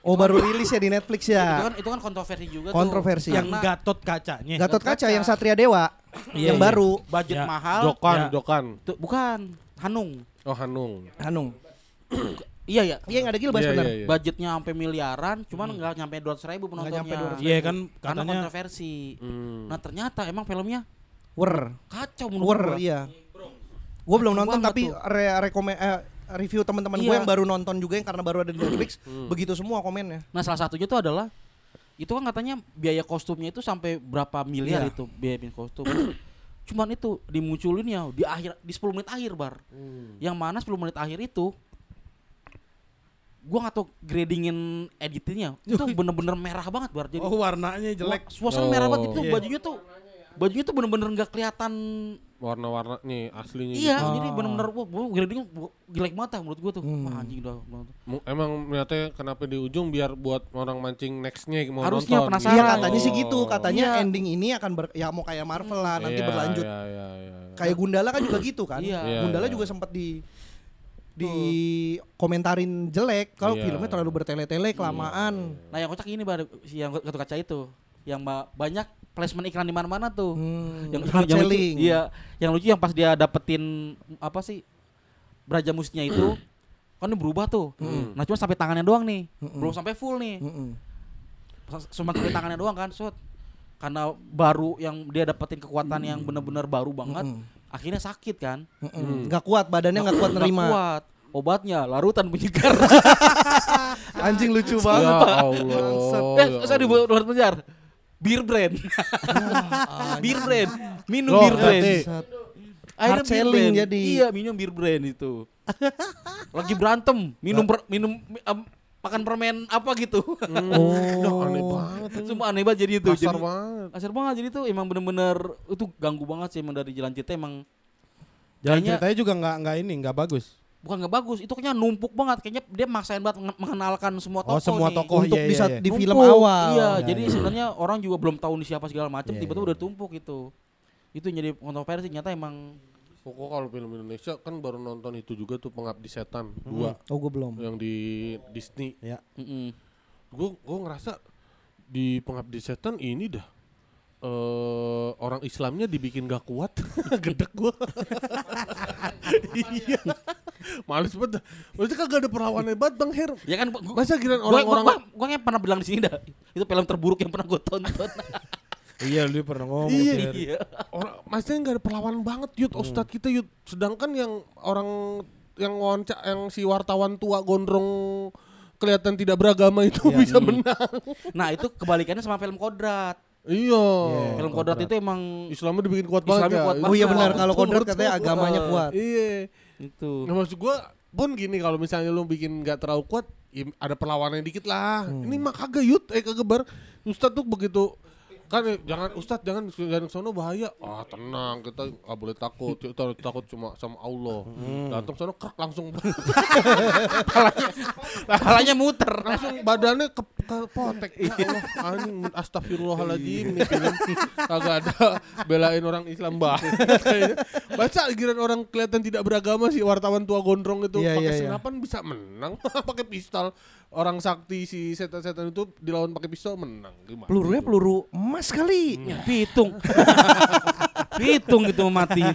Oh baru rilis ya di Netflix Itu ya. kan itu kan kontroversi juga Kontroversi. tuh. Yang Karena Gatot kacanya. Gatot Kaca Kaca. yang Satria Dewa Iya, yang iya. baru. budget Ya. mahal. Jokan, Ya. Jokan. Tuh, bukan Hanung. Oh Hanung. Hanung. Iya ya. Iya yang ada Gilbas Iya, benar. iya, iya. Budgetnya sampai miliaran, cuman nggak nyampe 200 ribu penontonnya. nyampe 200.000. Iya kan Karena katanya kontroversi. Hmm. Nah ternyata emang filmnya Wer. kacau menurut Wer gua. iya. Gue belum nonton tapi re rekomen eh, review teman-teman gue Iya. yang baru nonton juga yang karena baru ada di Netflix Hmm. begitu semua komennya. Nah salah satunya itu adalah itu kan katanya biaya kostumnya itu sampai berapa miliar Iya. itu biaya bikin kostum. Cuman itu dimunculin ya di akhir di 10 menit akhir bar. Hmm. Yang mana 10 menit akhir itu gua nggak tahu gradingin editingnya itu bener-bener merah banget bar jadi Oh, warnanya jelek. suasana merah banget itu Iya. bajunya tuh bajunya tuh bener-bener nggak kelihatan Warna-warna nih aslinya. iya gitu. jadi bener-bener wah gua gradingnya wah, jelek banget lah menurut gua tuh Hmm. Wah, anjing udah Emang niatnya kenapa di ujung biar buat orang mancing nextnya mau Harusnya nonton. penasaran. Iya katanya sih gitu, katanya Iya. ending ini akan ber, ya mau kayak Marvel lah nanti Iya, berlanjut. Iya, iya, iya. Kayak Gundala kan juga gitu kan. Iya. Iya, Gundala iya. juga sempat di di komentarin jelek kalau Iya. filmnya terlalu bertele-tele kelamaan. Nah yang kocak ini bar si yang kartu kaca itu, yang ba- banyak placement iklan di mana-mana tuh. Hmm, yang hard yang lucu, iya, yang lucu yang pas dia dapetin apa sih beraja musnya itu kan berubah tuh. Hmm. Nah cuma sampai tangannya doang nih, Mm-mm. belum sampai full nih. Pas- Cuma sampai tangannya doang kan, sud. Karena baru yang dia dapetin kekuatan yang benar-benar baru banget, Mm-mm. akhirnya sakit kan. Mm-mm. Nggak kuat badannya nggak kuat nerima. kuat. Obatnya larutan penyegar. Anjing lucu Ya banget. Allah. eh, ya sorry Allah. buat penyegar. Beer brand. beer brand. Minum Loh, beer brand. Akhirnya beer selling brand. jadi. Iya, minum beer brand itu. Lagi berantem, minum per- minum mi- em, makan permen apa gitu. Udah aneh banget. Sumpah aneh banget jadi itu. Kasar jadi, banget. Kasar banget jadi tuh emang bener-bener itu ganggu banget sih emang dari jalan cerita emang Jalan Kayaknya- ceritanya juga nggak nggak ini, nggak bagus. Bukan nggak bagus, itu kayaknya numpuk banget. Kayaknya dia maksain banget mengen- mengenalkan semua tokoh Oh, semua nih. tokoh Untuk iya, bisa iya, iya. di film Numpuk. awal. Iya, Ya, jadi ya. sebenarnya orang juga belum tahu nih siapa segala macam, Iya, tiba-tiba iya. udah tumpuk gitu. Itu jadi kontroversi ternyata emang Pokok kalau film Indonesia kan baru nonton itu juga tuh Pengabdi Setan dua Oh gue belum. yang di Disney. Ya. Gue gue ngerasa di Pengabdi Setan ini dah eh orang Islamnya dibikin gak kuat, gedek gue. iya, males banget. Maksudnya kagak ada perlawanan banget Bang Her. Ya kan gua, Masa kira gua, gua, orang-orang gua, gua yang pernah bilang di sini dah. Itu film terburuk yang pernah gue tonton. Iya, lu pernah ngomong. Iya, iya. orang maksudnya nggak ada perlawanan banget yud Ustadz kita yud sedangkan yang orang yang wawancara yang si wartawan tua gondrong kelihatan tidak beragama itu Iya. bisa Hmm. menang. Nah itu kebalikannya sama film Kodrat. Iya. film Kodrat, itu emang Islamnya dibikin kuat banget. Islamnya ya. kuat Oh iya Betul, benar kalau kodrat katanya agamanya kuat. Iya. itu. Nah, maksud gua pun gini kalau misalnya lu bikin nggak terlalu kuat, ya ada perlawanan dikit lah. Hmm. Ini mah kagak yut, eh kagak bar. Ustadz tuh begitu kan eh, jangan Ustadz jangan jangan sono bahaya. Ah tenang kita nggak boleh takut. Kita harus takut cuma sama Allah. Hmm. Datang sono krek langsung Palanya muter. langsung badannya ke, ke potek. Ya Allah, anjing astagfirullahaladzim nih film kagak ada belain orang Islam banget. kayaknya. Baca giran orang kelihatan tidak beragama sih wartawan tua gondrong itu Iya, pakai iya, iya. senapan bisa menang pakai pistol. Orang sakti si setan-setan itu dilawan pakai pistol menang gimana? Pelurunya peluru emas kali. Ya, pitung. pitung gitu mati.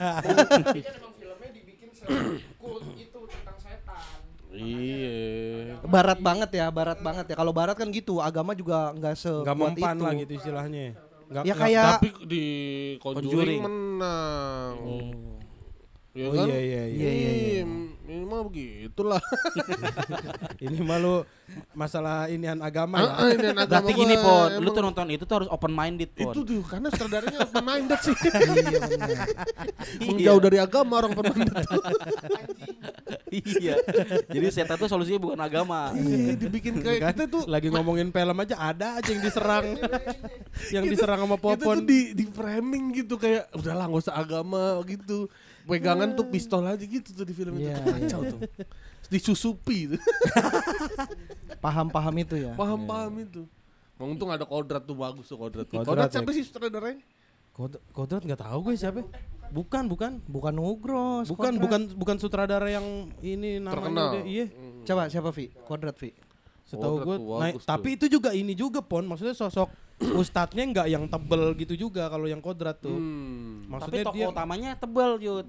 Iya. Barat banget ya, barat banget ya. Kalau barat kan gitu, agama juga nggak sekuat Nggak mempan itu. lah gitu istilahnya. Nggak, Ya kayak Tapi di Conjuring, Conjuring. menang. Ya Oh, kan? iya, iya, iya. Iya, iya, iya. Ini mah begitulah. ini malu masalah inian agama Ah, ya. ah, ini agama Berarti gini Pon, lu tuh nonton itu tuh harus open minded Pon. Itu tuh karena sutradaranya open minded sih. iya benar. Menjauh dari agama orang open minded. iya. Jadi setan tuh solusinya bukan agama. Iya, dibikin kayak Kan kita tuh lagi ngomongin film aja ada aja yang diserang. yang diserang sama kita tuh Popon. di di framing gitu kayak udahlah nggak usah agama gitu. Pegangan tuh pistol aja gitu tuh di film itu Iya, Tuh kacau tuh. Disusupi tuh. Paham-paham itu ya. Paham-paham itu. Untung ada kodrat tuh bagus tuh kodrat. Kodrat Kodrat, ya. siapa sih sutradaranya? Kod- Kodrat nggak tahu gue siapa. Bukan, bukan. Bukan Nugros. Bukan, Kodrat. bukan bukan sutradara yang ini namanya Terkenal. iya. Coba siapa Vi? Kodrat Vi. Setahu Kodrat gue, nah, tapi itu juga ini juga pon, maksudnya sosok ustadznya nggak yang tebel gitu juga kalau yang kodrat tuh. Hmm. Tapi Maksudnya tokoh dia utamanya tebel, Yud.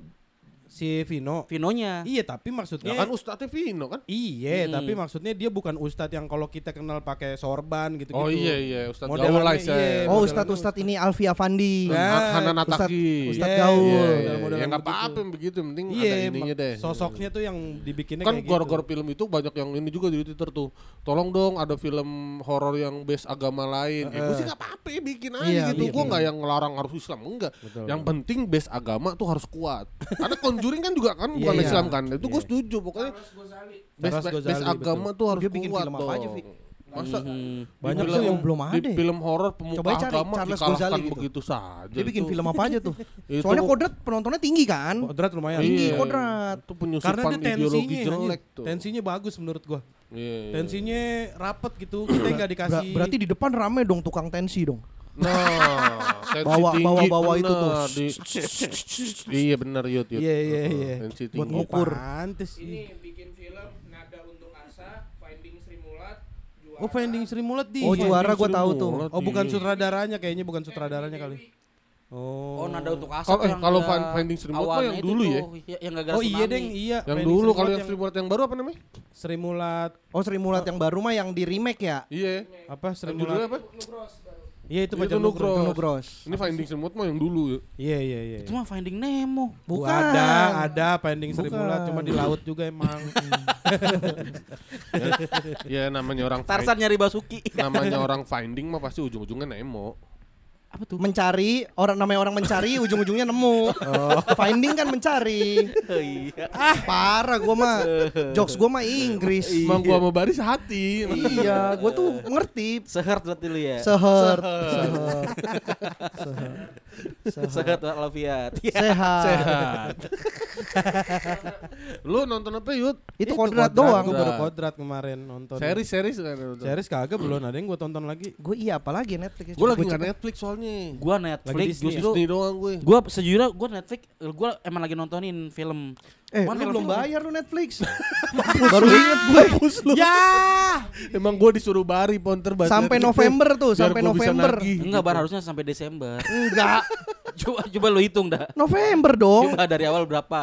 Si Vino. Vinonya. Iya, tapi Ya maksudnya kan Ustadznya Vino kan? Iya, Hmm. tapi maksudnya dia bukan ustadz yang kalau kita kenal pakai sorban gitu-gitu. Oh iya iya Ustadz Gaul lah iya. saya. Oh Ustadz Ustadz ini Alfi Afandi. Nah, Hana Ustadz Nataki. Ustadz Iya, Gaul. Iya, Model- iya, modelan Ya nggak begitu. apa-apa yang begitu, penting Iya, ada ininya deh. Sosoknya tuh yang dibikinnya kan kayak gitu. film itu banyak yang ini juga di Twitter tuh. Tolong dong ada film horor yang base agama lain. Ya gue sih nggak apa-apa ya, bikin aja Iya, gitu. iya, gue iya. nggak yang ngelarang harus Islam enggak. Betul. Yang penting base agama tuh harus kuat. Karena Conjuring kan juga kan bukan Iya, Islam iya. kan. Itu gue Iya. setuju pokoknya. Base, base, agama tuh harus Dia bikin kuat film apa aja, Vi? Masa Mhm. Banyak di tuh film- yang belum di ada ya. film horor pemuka Coba cari agama Charles Ghazali gitu. begitu saja. Dia bikin Itu- film apa aja tuh? Soalnya Kodrat penontonnya tinggi kan? Kodrat lumayan. Tinggi Iya. Kodrat. Itu penyusupan Karena dia ideologi tensinya jelek tuh. Tensinya bagus menurut gua. Iya, iya. Tensinya rapet gitu, kita nggak Ber- dikasih. berarti di depan rame dong tukang tensi dong. Nah, Bawa- tinggi, bawa- bawa itu tuh. di- iya bener yut yut. Iya iya iya. Tensi Buat tinggi. ngukur. Pantes. Ini bikin film Nada untuk Asa, Finding Sri Mulat, juara. Oh Finding Sri Mulat di. Oh juara gue tahu tuh. Oh bukan Iya. sutradaranya kayaknya bukan sutradaranya kali. Oh. Oh, nada untuk asap Kalau- eh, yang kalau Finding Sri Mulat yang dulu ya? ya- Yang gara-gara Oh iya deng, iya. Yang Finding dulu kalau yang Sri Mulat yang baru apa namanya? Sri Mulat Oh Sri Mulat yang baru mah yang di remake ya? Iya. apa Sri Mulat? apa? Iya itu Itu Pacar Nugros. Nugros. Nugros. Ini Finding Sri Mulat mah yang dulu ya. Iya iya iya. Itu mah Finding Nemo. Bukan. ada, ada Finding Sri Bukan. Mulat cuma di laut juga emang. Ya namanya orang Tarsan nyari Basuki. namanya orang finding mah pasti ujung-ujungnya Nemo. Apa tuh? Mencari orang namanya orang mencari ujung-ujungnya nemu. Finding kan mencari. iya. Ah parah gue mah. Jokes gue mah Inggris. Emang gua sama Baris hati. Iya, gue tuh ngerti. Sehert berarti lu ya. Seher, seher, seher, Sehat walafiat. Iya. sehat. Sehat. Lu nonton apa Yud? Itu kodrat doang. Gue baru Kodrat. kodrat kemarin nonton. Series series kan nonton. Series kagak belum ada yang gue tonton lagi. Gue iya apalagi Netflix. Gue lagi Gua nggak. Netflix soalnya. Gua Lagi Netflix Disney justru Disney doang gue. Gua sejujurnya gua Netflix gua emang lagi nontonin film. Eh, Cuman lu film- belum film- bayar lu Netflix. Baru inget gue. Ya. Emang gue disuruh bari ponter. Sampai November tuh, sampai gua November. Enggak, bar harusnya sampai Desember. Enggak. Coba coba lu hitung dah. November dong. Coba dari awal berapa?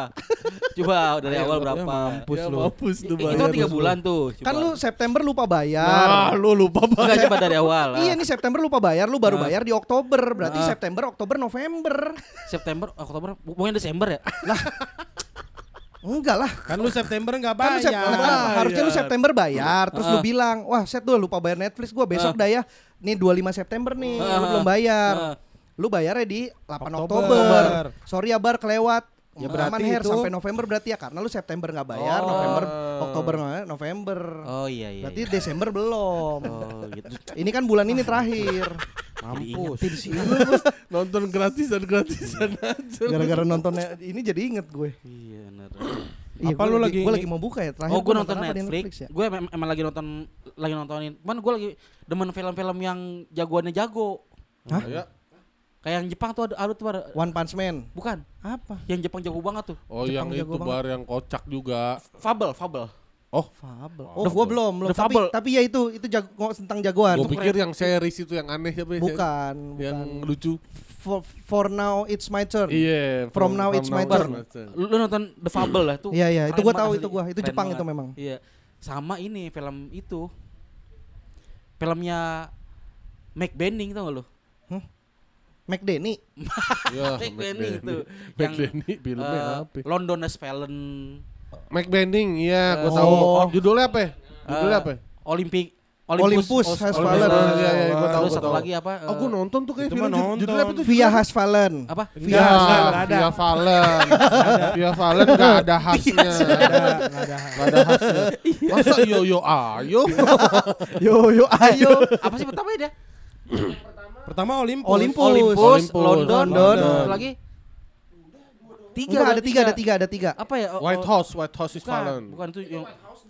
Coba dari awal berapa? mampus Ya lu. mampus tuh bayar. Itu kan tiga bulan tuh. Coba. Kan lu September lupa Ah, bayar. lu lupa banget. Enggak coba dari awal. lah. Iya nih September lupa bayar, lu baru Ah. bayar di Oktober. Berarti Ah. September, Oktober, November. September, Oktober, pokoknya Desember ya. Enggak lah. Kan lu September nggak Kan lu Sep- bayar. nah, kan harusnya lu September bayar, terus lu Ah. bilang, "Wah, set dulu lupa bayar Netflix gua besok dah ya." Nih 25 September nih, lu Ah. belum bayar. Ah. Lu bayarnya di 8 Oktober. Oktober. Sorry ya Bar kelewat. Ya, Aman berarti Her itu- sampai November berarti ya karena lu September nggak bayar, Oh. November, Oktober November. Oh iya iya. berarti iya. Desember belum. Oh gitu. Ini kan bulan ini terakhir. Mampus. Sih Nonton gratisan gratisan aja. gara-gara nontonnya ini jadi inget gue. Iya benar. Iya, Apa lu lagi, ini- lagi mau buka ya terakhir. Oh, gue nonton apa di Netflix. ya? Gue emang, emang lagi nonton lagi nontonin. Cuman gue lagi demen film-film yang jagoannya jago. Hah? Ya. Kayak yang Jepang tuh ada, ada tuh ada. One Punch Man. Bukan. Apa? Yang Jepang jago banget tuh. Oh Jepang yang itu banget. bar yang kocak juga. Fable, Fable. Oh, Fable. Oh, gua belum, belum. The Tapi, Fable. tapi ya itu itu jago tentang jagoan. gue pikir yang series itu yang aneh siapa ya? Bukan, Yang bukan. lucu. For, for now it's my turn. Iya. From now it's my turn. Lu, lu nonton The Fable lah tuh. Iya, iya, itu banget tahu itu gua. Itu Keren Jepang banget. itu memang. Iya. Sama ini film itu. Filmnya Mac Benning tau gak lu? McDenny. Ya, Mac Benning itu. Mac Benny filmnya eh, apa? London Has Fallen. Mac Bending, iya, gue Eh, tahu. oh. Judulnya apa? ya? Judulnya eh, apa? Olympic Olympus Has Olympus Fallen. Has Fallen, iya, iya, gua tahu, gua satu lagi apa? Oh, gue eh, nonton tuh kayak film judulnya apa tuh? Via Has Fallen. apa? Via Enggak, Has enggak, Fallen. enggak ada. Via Fallen. Via Fallen gak ada khasnya. Nggak ada, nggak ada. Khasnya. Masa yo yo ayo? Yo yo ayo. apa sih pertama ya dia? Pertama Olympus. Olympus. Olympus, Olympus, London, London. satu lagi tiga Enggak ada tiga, ada tiga, ada tiga. apa ya oh, White oh, House, White House is bukan, fallen. bukan itu yang White House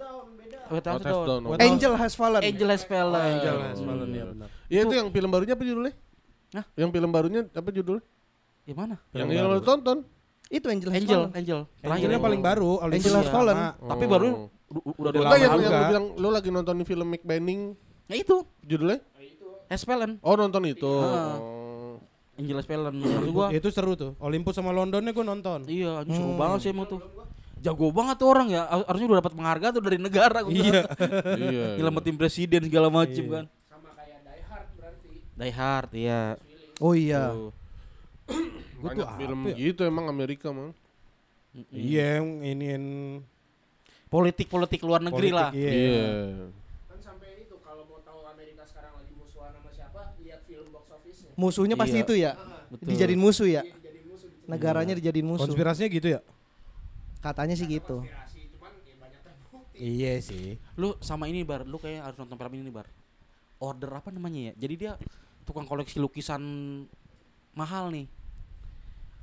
White House Down. down. Angel Has Fallen. Angel Has Fallen Angel Has Fallen, ya benar. Iya itu yang film barunya apa judulnya? Hah? Yang film barunya apa judulnya? yang mana Yang yang lo tonton? Itu Angel Has Angel Fallen. Angel Angel yang paling baru. Olympus Angel Has. Fallen. tapi baru Oh. udah Udah yang, lama yang lu bilang lu lagi nontonin film Mick Benning ya itu judulnya? Fallen Oh nonton itu. Ah. Oh. Angel Has Fallen maksud gua Itu seru tuh. Olympus sama Londonnya gue nonton. iya seru Hmm. banget sih emang tuh jago banget tuh orang ya Har- harusnya udah dapat penghargaan tuh dari negara gua Iya. Iya. nyelamatin presiden segala macem Iya. kan sama kayak Die Hard berarti Die Hard iya Oh iya. Tuh. Gua tuh film ya? gitu emang Amerika mah. Iya, yang iniin politik-politik luar negeri politik, lah Iya. Iya. kan sampai itu kalau mau tahu Amerika sekarang lagi musuhan sama siapa lihat film box office-nya Musuhnya pasti Iya. itu ya. Betul. Dijadiin musuh ya. Negaranya dijadiin musuh. Konspirasinya gitu ya? Katanya sih gitu. konspirasi cuman ya Iya sih. lu sama ini bar lu kayak harus nonton film ini bar order apa namanya ya jadi dia tukang koleksi lukisan mahal nih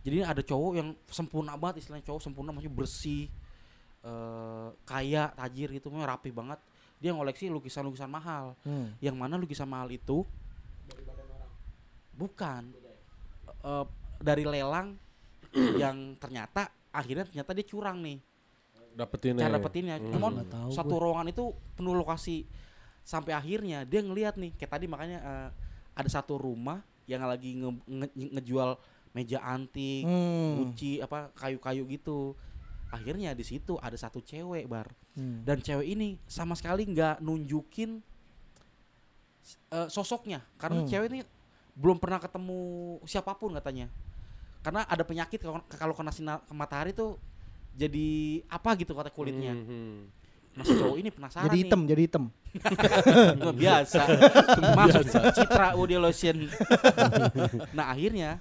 jadi ada cowok yang sempurna banget istilahnya cowok sempurna maksudnya bersih eh kaya tajir gitu rapi banget dia ngoleksi lukisan-lukisan mahal Hmm. yang mana lukisan mahal itu bukan Eh, dari lelang yang ternyata akhirnya ternyata dia curang nih Dapetin cara ya. dapetinnya. Hmm. Cuman tahu satu ruangan itu penuh lokasi sampai akhirnya dia ngelihat nih kayak tadi makanya eh, ada satu rumah yang lagi nge- nge- ngejual meja antik, Hmm. guci apa kayu-kayu gitu. Akhirnya di situ ada satu cewek bar Hmm. dan cewek ini sama sekali nggak nunjukin eh, sosoknya karena Hmm. cewek ini belum pernah ketemu siapa pun katanya. Karena ada penyakit kalau kena sinar ke matahari tuh jadi apa gitu kata kulitnya. Hmm, nah si cowok ini penasaran Jadi nih. hitam, jadi hitam. Biasa. Masuk citra body lotion. Nah akhirnya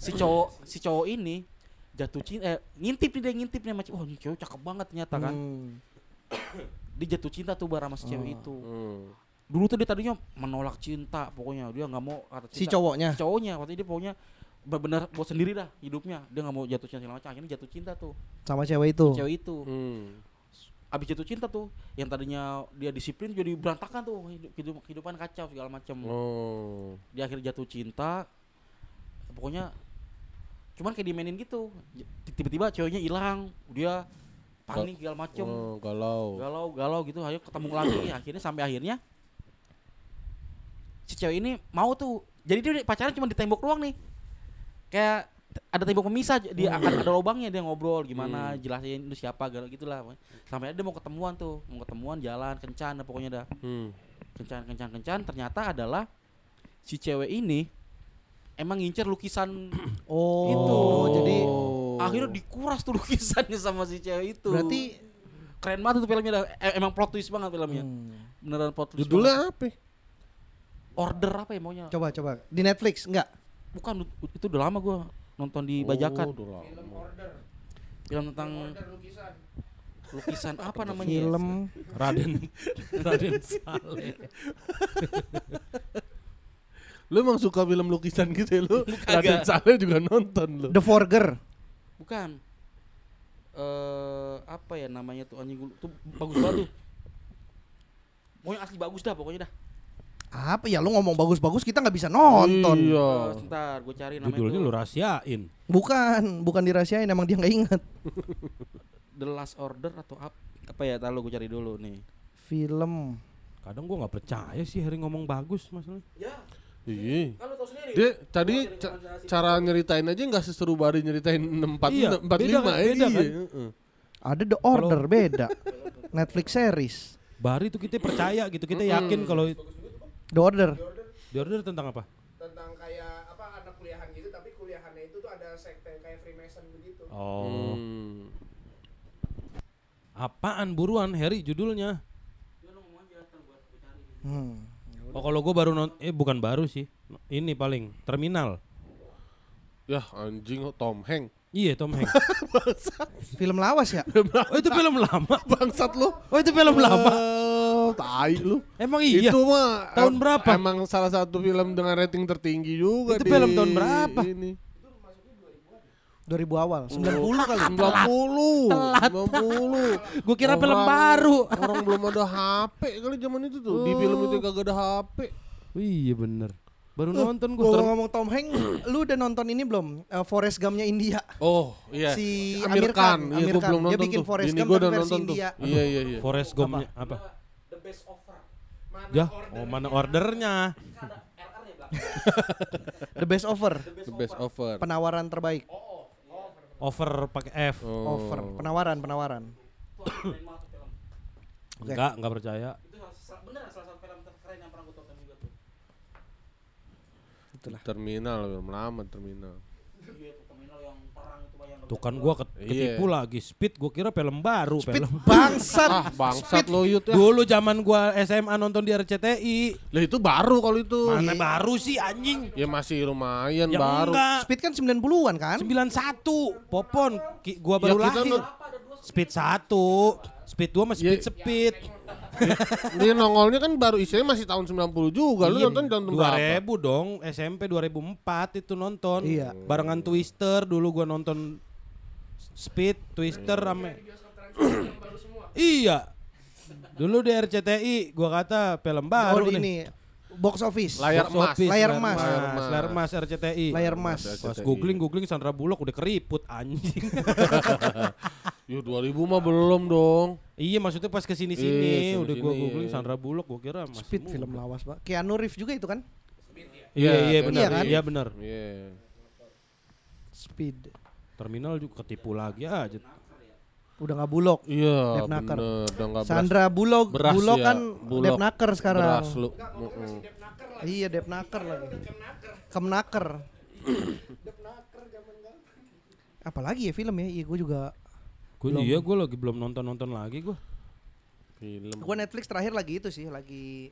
si cowok si cowok ini jatuh cinta eh, ngintip nih dia ngintip nih macam oh ini cowok cakep banget ternyata kan. Hmm. dia jatuh cinta tuh bareng sama si cewek itu. Hmm. Dulu tuh dia tadinya menolak cinta pokoknya. Dia nggak mau kata cinta. Si cowoknya. si cowoknya waktu itu dia pokoknya benar buat sendiri dah hidupnya. Dia nggak mau jatuh cinta segala macam. Akhirnya jatuh cinta tuh. Sama cewek itu. cewek itu. Hmm. abis jatuh cinta tuh yang tadinya dia disiplin jadi berantakan tuh hidup, hidup- kehidupan kacau segala macam. Oh. dia akhirnya jatuh cinta. Pokoknya cuman kayak dimainin gitu. Tiba-tiba ceweknya hilang. Dia panik segala macem. Oh, galau. galau galau gitu. Ayo ketemu lagi. Akhirnya sampai akhirnya si cewek ini mau tuh jadi dia pacaran cuma di tembok doang nih kayak ada tembok pemisah dia ada, ada lubangnya dia ngobrol gimana jelasin lu siapa galau gitulah sampai dia mau ketemuan tuh mau ketemuan jalan kencan pokoknya dah Hmm. kencan kencan kencan ternyata adalah si cewek ini emang ngincer lukisan Oh, Gitu. jadi Akhirnya dikuras tuh lukisannya sama si cewek itu. Berarti keren banget tuh filmnya. dah. E- emang plot twist banget filmnya. Hmm. Beneran plot twist. Judulnya apa? Order apa ya maunya? coba coba di Netflix enggak? Bukan itu udah lama gua nonton di bajakan. Oh, udah lama. Order. Film tentang Order lukisan. lukisan apa namanya? ya? Film Raden Raden Saleh. Lu emang suka film lukisan gitu ya lu? Raden Saleh juga nonton lu. The Forger. Bukan. Eh apa ya namanya tuh anjing tuh bagus banget tuh. Pokoknya asli bagus dah pokoknya dah. Apa ya lu ngomong bagus-bagus kita nggak bisa nonton. Iya. Eh, sebentar gue cari namanya Judulnya lu rahasiain. Bukan, bukan dirahasiain emang dia nggak inget. The Last Order atau apa? Apa ya? Tahu gue cari dulu nih. Film. Kadang gua nggak percaya sih Harry ngomong bagus masalahnya. Ya, Iya. kan lu tahu sendiri. Dia tadi ca- cara nyeritain aja nggak seseru Bari nyeritain 64 Iya, 45 beda kan, beda iya. kan. Ada The Order beda. Netflix series. Bari tuh kita percaya gitu, kita yakin kalau The Order. di order tentang apa? Tentang kayak apa anak kuliahan gitu tapi kuliahannya itu tuh ada sekte kayak Freemason begitu. Oh, Hmm. apaan buruan Harry judulnya? Hmm. Oh kalau gua baru nonton, eh bukan baru sih, ini paling Terminal. Ya anjing oh, Tom Hanks. Iya Tom Hanks. Film lawas ya? oh itu film lama. Bangsat lu. Oh itu film lama. Eh, tai lu. Emang iya. Itu mah Tahun em- berapa? Emang salah satu film dengan rating tertinggi juga Itu di film tahun berapa? Ini. 2000 awal, 90 kali. 90. 90. Gua kira film Orang- baru. Orang belum ada HP kali zaman itu tuh. Di film itu kagak ada HP. Oh, iya bener. Baru nonton Gua gua. ngomong Tom Hanks, lu udah nonton ini belum? Eh, Forrest Gump-nya India. Oh, iya. Si Amir Amir Khan. Khan, Iya, Amir Khan. belum Dia nonton bikin tuh. Forrest Ini Gump gua tapi udah versi nonton tuh. India. Iya, iya, iya. Forest Gump-nya apa? The best offer. Mana Ya, order? oh mana ordernya? The Best Offer. The best offer. Penawaran terbaik. Over pakai F. Oh. Offer, penawaran, penawaran. Enggak, enggak percaya. Itu salah, bener salah satu film terkeren yang pernah gue tonton juga tuh. Terminal belum lama terminal. Iya tuh terminal yang perang itu bayang. Tuh kan gua ket- Iya. ketipu lagi. Speed gua kira film baru, Speed film. bangsat. Ah, bangsat lo ya. Dulu zaman gua SMA nonton di RCTI. Lah itu baru kalau itu. Mana baru sih anjing? Ya masih lumayan Yang baru. enggak. Speed kan 90-an kan? 91 Popon Ki- gua Ya, baru kita lahir. not- Speed 1. Speed 2 masih Ya. speed speed. Dia nongolnya kan baru isinya masih tahun 90 juga. Lu Iya, nonton tahun berapa? 2000 dong, SMP 2004 itu nonton. Iya. Barengan Twister dulu gua nonton Speed, Twister rame. iya. Dulu di RCTI gua kata film Oh, baru nih. ini box office. Layar Box emas. office, Layar emas. Layar emas, layar emas RCTI. Layar emas. Pas googling googling Sandra Bullock udah keriput anjing. Yo 2000 mah belum dong. iya maksudnya pas ke sini sini Iya, udah gua googling iya. Sandra Bullock gua kira masih Speed muda. film lawas, Pak. Keanu Reeves juga itu kan? Iya iya Iya, benar iya kan? iya benar. Iya. Speed. Terminal juga ketipu lagi aja. Udah nggak bulog. Iya, Dep Naker. bener. Udah beras. Sandra Bulog, beras Bulog ya, kan Bulog. Dep Naker sekarang. Beras lu. Mm-mm. Iya, Dep Naker lagi. Kemnaker. Apalagi ya film ya? Iya, gue juga. Gue iya gue lagi belum nonton nonton lagi gue. Film. Gue Netflix terakhir lagi itu sih, lagi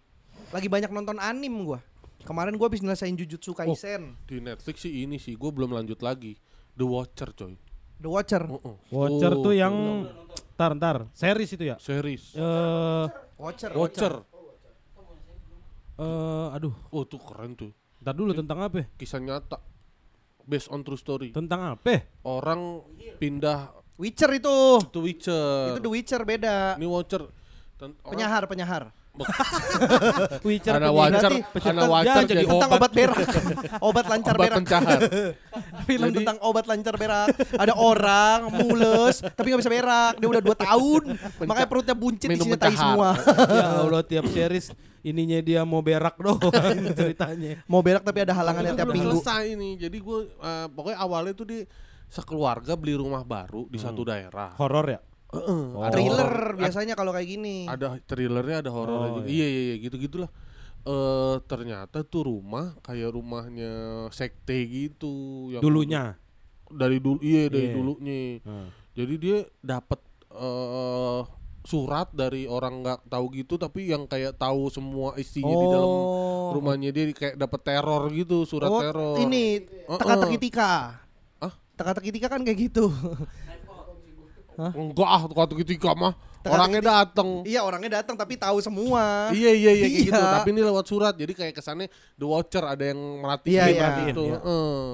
lagi banyak nonton anim gue. Kemarin gue habis nyelesain Jujutsu Kaisen, Di Netflix sih ini sih, gue belum lanjut lagi. The Watcher coy. The Watcher. Oh, oh. Watcher tuh yang ntar ntar series itu ya. series. Eh Watcher. Watcher. eh aduh, Oh tuh keren tuh. ntar dulu tentang apa? ya? Kisah nyata. Based on true story. Tentang apa? ya? Orang pindah Witcher itu. to Witcher. Itu The Witcher beda. Ini Watcher. Ten- orang- Penyahar, penyahar. Witcher Ada penyiar. Watcher, Berarti ada Watcher jadi jadi Tentang obat berak. obat lancar obat berak. pencahar. Film Jadi- tentang obat lancar berak. Ada orang mules tapi nggak bisa berak. Dia udah 2 tahun. Makanya perutnya buncit Minum isinya tai semua. ya Allah tiap series ininya dia mau berak doang ceritanya. Mau berak tapi ada halangannya Itu tiap minggu. selesai ini. Jadi gue eh, pokoknya awalnya tuh di sekeluarga beli rumah baru di satu daerah. Horor ya? Heeh, Oh. ada Thriller biasanya kalau kayak gini. ada thrillernya ada horor Oh, juga. iya. Iya iya iya gitu gitulah. Eh ternyata tuh rumah kayak rumahnya sekte gitu yang Dulunya. dari dulu iya dari Iya. dulunya. Heeh. Jadi dia dapat eh surat dari orang nggak tahu gitu tapi yang kayak tahu semua isinya di dalam Oh. rumahnya dia kayak dapat teror gitu, surat Oh, teror. Ini teka-teki tika. Ah? Teka-teki tika kan kayak gitu. Enggak ah, waktu ketika mah Teka-teki orangnya datang. iya, orangnya datang tapi tahu semua. Iya iya iya kayak gitu. Iya. Tapi ini lewat surat. Jadi kayak kesannya The Watcher ada yang merhatiin Iya, iya. gitu. Iya. Heeh.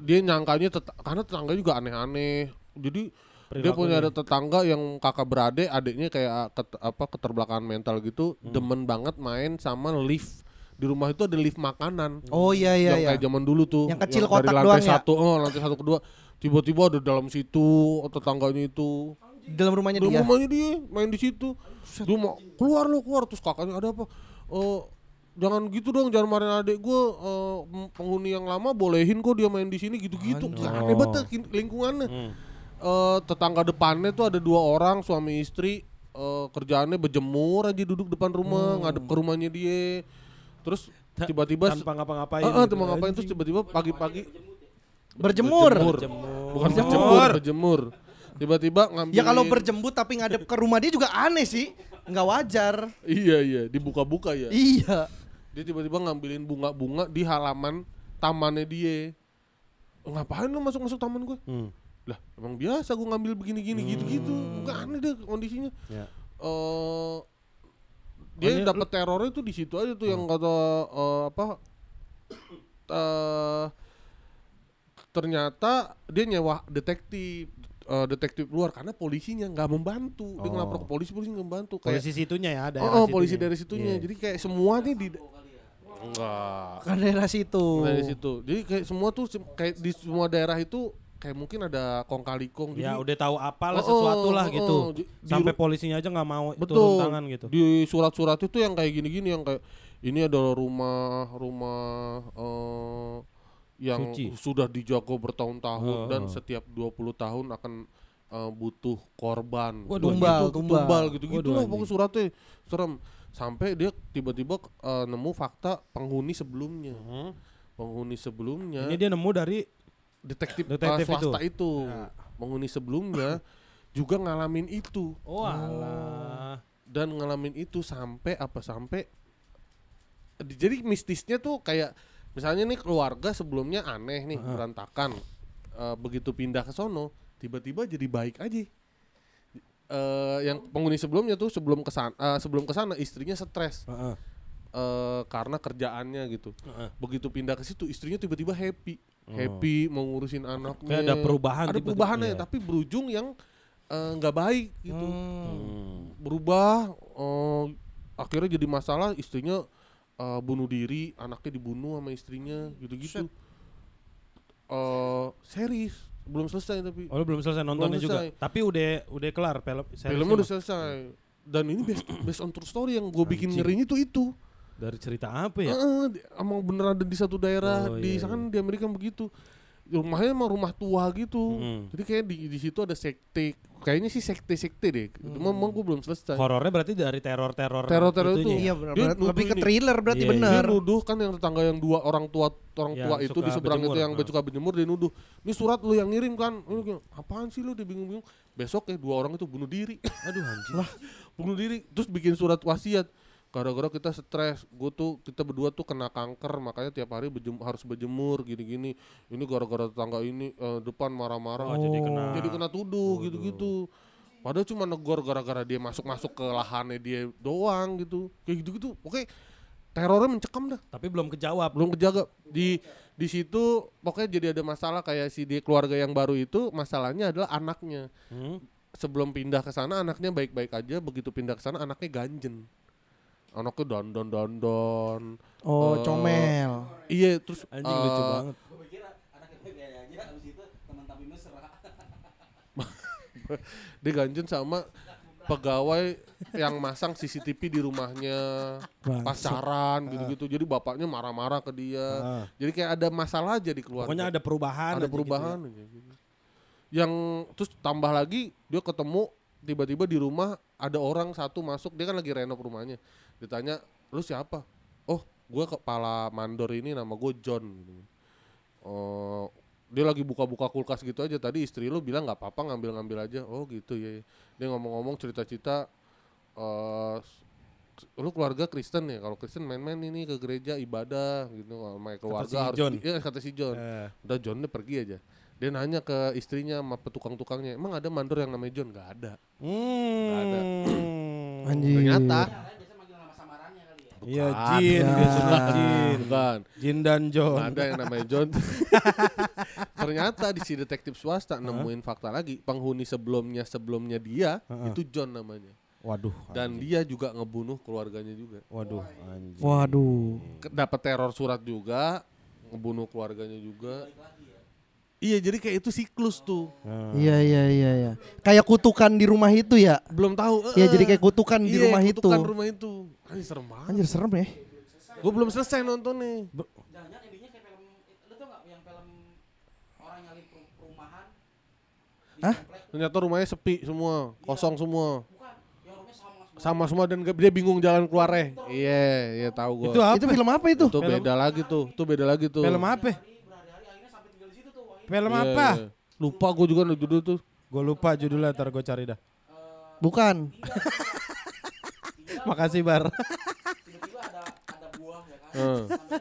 Dia nyangkanya tet- karena tetangga juga aneh-aneh. Jadi dia Perilakunya. punya ada tetangga yang kakak beradik, adiknya kayak ket- apa keterbelakangan mental gitu, Hmm. demen banget main sama lift. Di rumah itu ada lift makanan. Oh iya iya yang iya. kayak zaman dulu tuh. Yang kecil dari kotak lantai doang ya? satu, oh, lantai satu kedua. Tiba-tiba ada dalam situ tetangganya itu. Di dalam rumahnya Di dia. rumahnya dia main di situ. Dia mau keluar lu keluar terus kakaknya ada apa? Oh jangan gitu dong, jangan marahin adik gue penghuni yang lama bolehin kok dia main di sini gitu-gitu. Aneh banget lingkungannya. Hmm. Eh, tetangga depannya tuh ada dua orang suami istri eh, kerjaannya berjemur aja duduk depan rumah ngadep ke rumahnya dia. Terus tiba-tiba tanpa ngapa-ngapain. Heeh, gitu. tuh mau ngapain terus tiba-tiba pagi-pagi Berjemur. bukan Berjemur. berjemur, berjemur. Tiba-tiba ngambil Ya kalau berjembut tapi ngadep ke rumah dia juga aneh sih. Nggak wajar. Iya iya, dibuka-buka ya. Iya. Dia tiba-tiba ngambilin bunga-bunga di halaman tamannya dia. Ngapain lu masuk-masuk taman gue? Hmm. Lah, emang biasa gue ngambil begini-gini gitu-gitu. Enggak aneh deh kondisinya. Ya. Eh dia dapat terornya tuh di situ aja tuh yang kata eh, apa eh ternyata dia nyewa detektif eh, detektif luar karena polisinya nggak membantu dia Oh. ngelapor ke polisi polisi nggak membantu kayak Polisi situnya ya, daerah oh, oh, situnya. polisi dari situnya Iya. jadi kayak semua nih di enggak Kan daerah situ. dari situ jadi kayak semua tuh kayak di semua daerah itu kayak mungkin ada kong kali kong Ya jadi udah tahu apalah Oh, sesuatu lah oh, gitu. oh, di- Sampai polisinya aja nggak mau turun Betul. tangan gitu. Di surat-surat itu yang kayak gini-gini yang kayak ini adalah rumah rumah eh, yang Suci. sudah dijaga bertahun-tahun Oh, dan setiap 20 tahun akan eh, butuh korban. Waduh, tumbal, gitu, tumbal. tumbal gitu-gitu Waduh, lah anjing. pokoknya suratnya. Serem. Sampai dia tiba-tiba eh, nemu fakta penghuni sebelumnya. Hmm. Penghuni sebelumnya Ini dia nemu dari detektif, Detektif swasta itu. itu. Penghuni sebelumnya juga ngalamin itu Oh alah. dan ngalamin itu sampai apa sampai di- jadi mistisnya tuh kayak misalnya nih keluarga sebelumnya aneh nih berantakan. Eh, begitu pindah ke sono tiba-tiba jadi baik aja. Eh, yang penghuni sebelumnya tuh sebelum ke sana sebelum ke sana istrinya stres. Heeh. eh, karena kerjaannya gitu. Heeh. begitu pindah ke situ istrinya tiba-tiba happy. Happy mau ngurusin anaknya Kayak ada perubahan ada perubahannya iya. tapi berujung yang eh, nggak baik gitu. Hmm. berubah eh, akhirnya jadi masalah istrinya eh, bunuh diri anaknya dibunuh sama istrinya gitu-gitu. Eh series belum selesai tapi. Oh lu belum selesai nontonnya Belum juga. selesai. Tapi udah udah kelar film filmnya udah selesai. Dan ini based, based on true story yang gue bikin ngerinya tuh itu. Dari cerita apa ya? Heeh, di- emang beneran ada di satu daerah Oh, di iya, sana di Amerika begitu rumahnya emang rumah tua gitu Mm. jadi kayak di di situ ada sekte kayaknya sih sekte sekte deh cuma emang gue belum selesai Horornya berarti dari teror-teror Teror-teror itu. ya? Iya benar. Dia benar. Lebih ke thriller berarti Iya, iya. benar. Dia nuduh kan yang tetangga yang dua orang tua orang Yang tua itu di seberang itu yang ah. suka berjemur dia nuduh. Ini surat lu yang ngirim kan? Ini apaan sih lu dia bingung-bingung. Besok ya dua orang itu bunuh diri. Aduh anjing. bunuh diri terus bikin surat wasiat. Gara-gara kita stres, gue tuh kita berdua tuh kena kanker, makanya tiap hari berjem- harus berjemur gini-gini. Ini gara-gara tetangga ini eh, depan marah-marah. Oh, jadi kena. jadi kena tuduh gitu-gitu. Padahal cuma negor gara-gara dia masuk-masuk ke lahannya dia doang gitu. Kayak gitu-gitu. Oke, terornya mencekam dah Tapi belum kejawab. belum kejaga di di situ pokoknya jadi ada masalah kayak si dia keluarga yang baru itu masalahnya adalah anaknya Hmm? sebelum pindah ke sana anaknya baik-baik aja begitu pindah ke sana anaknya ganjen anaknya dandon dandon Oh, Eh, comel. iya terus Anjing lucu eh, banget. dia ganjen sama pegawai yang masang CCTV di rumahnya pacaran gitu-gitu jadi bapaknya marah-marah ke dia Ah. jadi kayak ada masalah aja di keluarga Pokoknya ada perubahan. ada aja gitu perubahan ya. aja gitu. Yang terus tambah lagi dia ketemu tiba-tiba di rumah ada orang satu masuk dia kan lagi renov rumahnya. Ditanya, "Lu siapa?" "Oh, gua kepala mandor ini nama gue John." gitu. Oh, dia lagi buka-buka kulkas gitu aja tadi istri lu bilang nggak apa-apa ngambil-ngambil aja oh gitu ya dia ngomong-ngomong cerita-cerita eh lu keluarga Kristen ya kalau Kristen main-main ini ke gereja ibadah gitu sama keluarga si harus John. iya kata si John Eh, udah John dia pergi aja dia nanya ke istrinya sama petukang-tukangnya emang ada mandor yang namanya John nggak ada hmm. Anjir. ternyata Yang lain biasa manggil nama samarannya kali ya. Iya. Jin, Ya. biasanya Jin. bukan Jin dan John. ada yang namanya John ternyata di si detektif swasta nemuin fakta lagi penghuni sebelumnya sebelumnya dia Heeh. itu John namanya Waduh. dan dia juga ngebunuh keluarganya juga Waduh, anjir. Waduh. Ke- dapat teror surat juga ngebunuh keluarganya juga iya jadi kayak itu siklus tuh Nah. Iya iya iya iya. Kayak kutukan di rumah itu ya. belum tahu Iya eh, jadi kayak kutukan di iya, rumah itu. kutukan rumah itu Anjir serem banget Anjir serem ya. gue belum selesai nonton nih Jangan-jangan endingnya kayak film lu tau gak yang film orang perumahan di Hah? komplek ternyata rumahnya sepi semua kosong semua bukan yang rumahnya sama semua. sama semua dan gak- dia bingung jalan keluarnya iya iya tahu gue Itu apa? Itu film apa itu? Itu beda lagi tuh, itu beda lagi tuh. Film apa? Hari berhari-hari akhirnya sampai tinggal di situ tuh. Akhirnya Film Iya, apa? iya. Lupa gue juga judul tuh. Gue lupa judulnya, ntar gue cari dah. Bukan. Makasih Bar. tiba-tiba ada ada buah ya kan. Heeh. Sampai ada,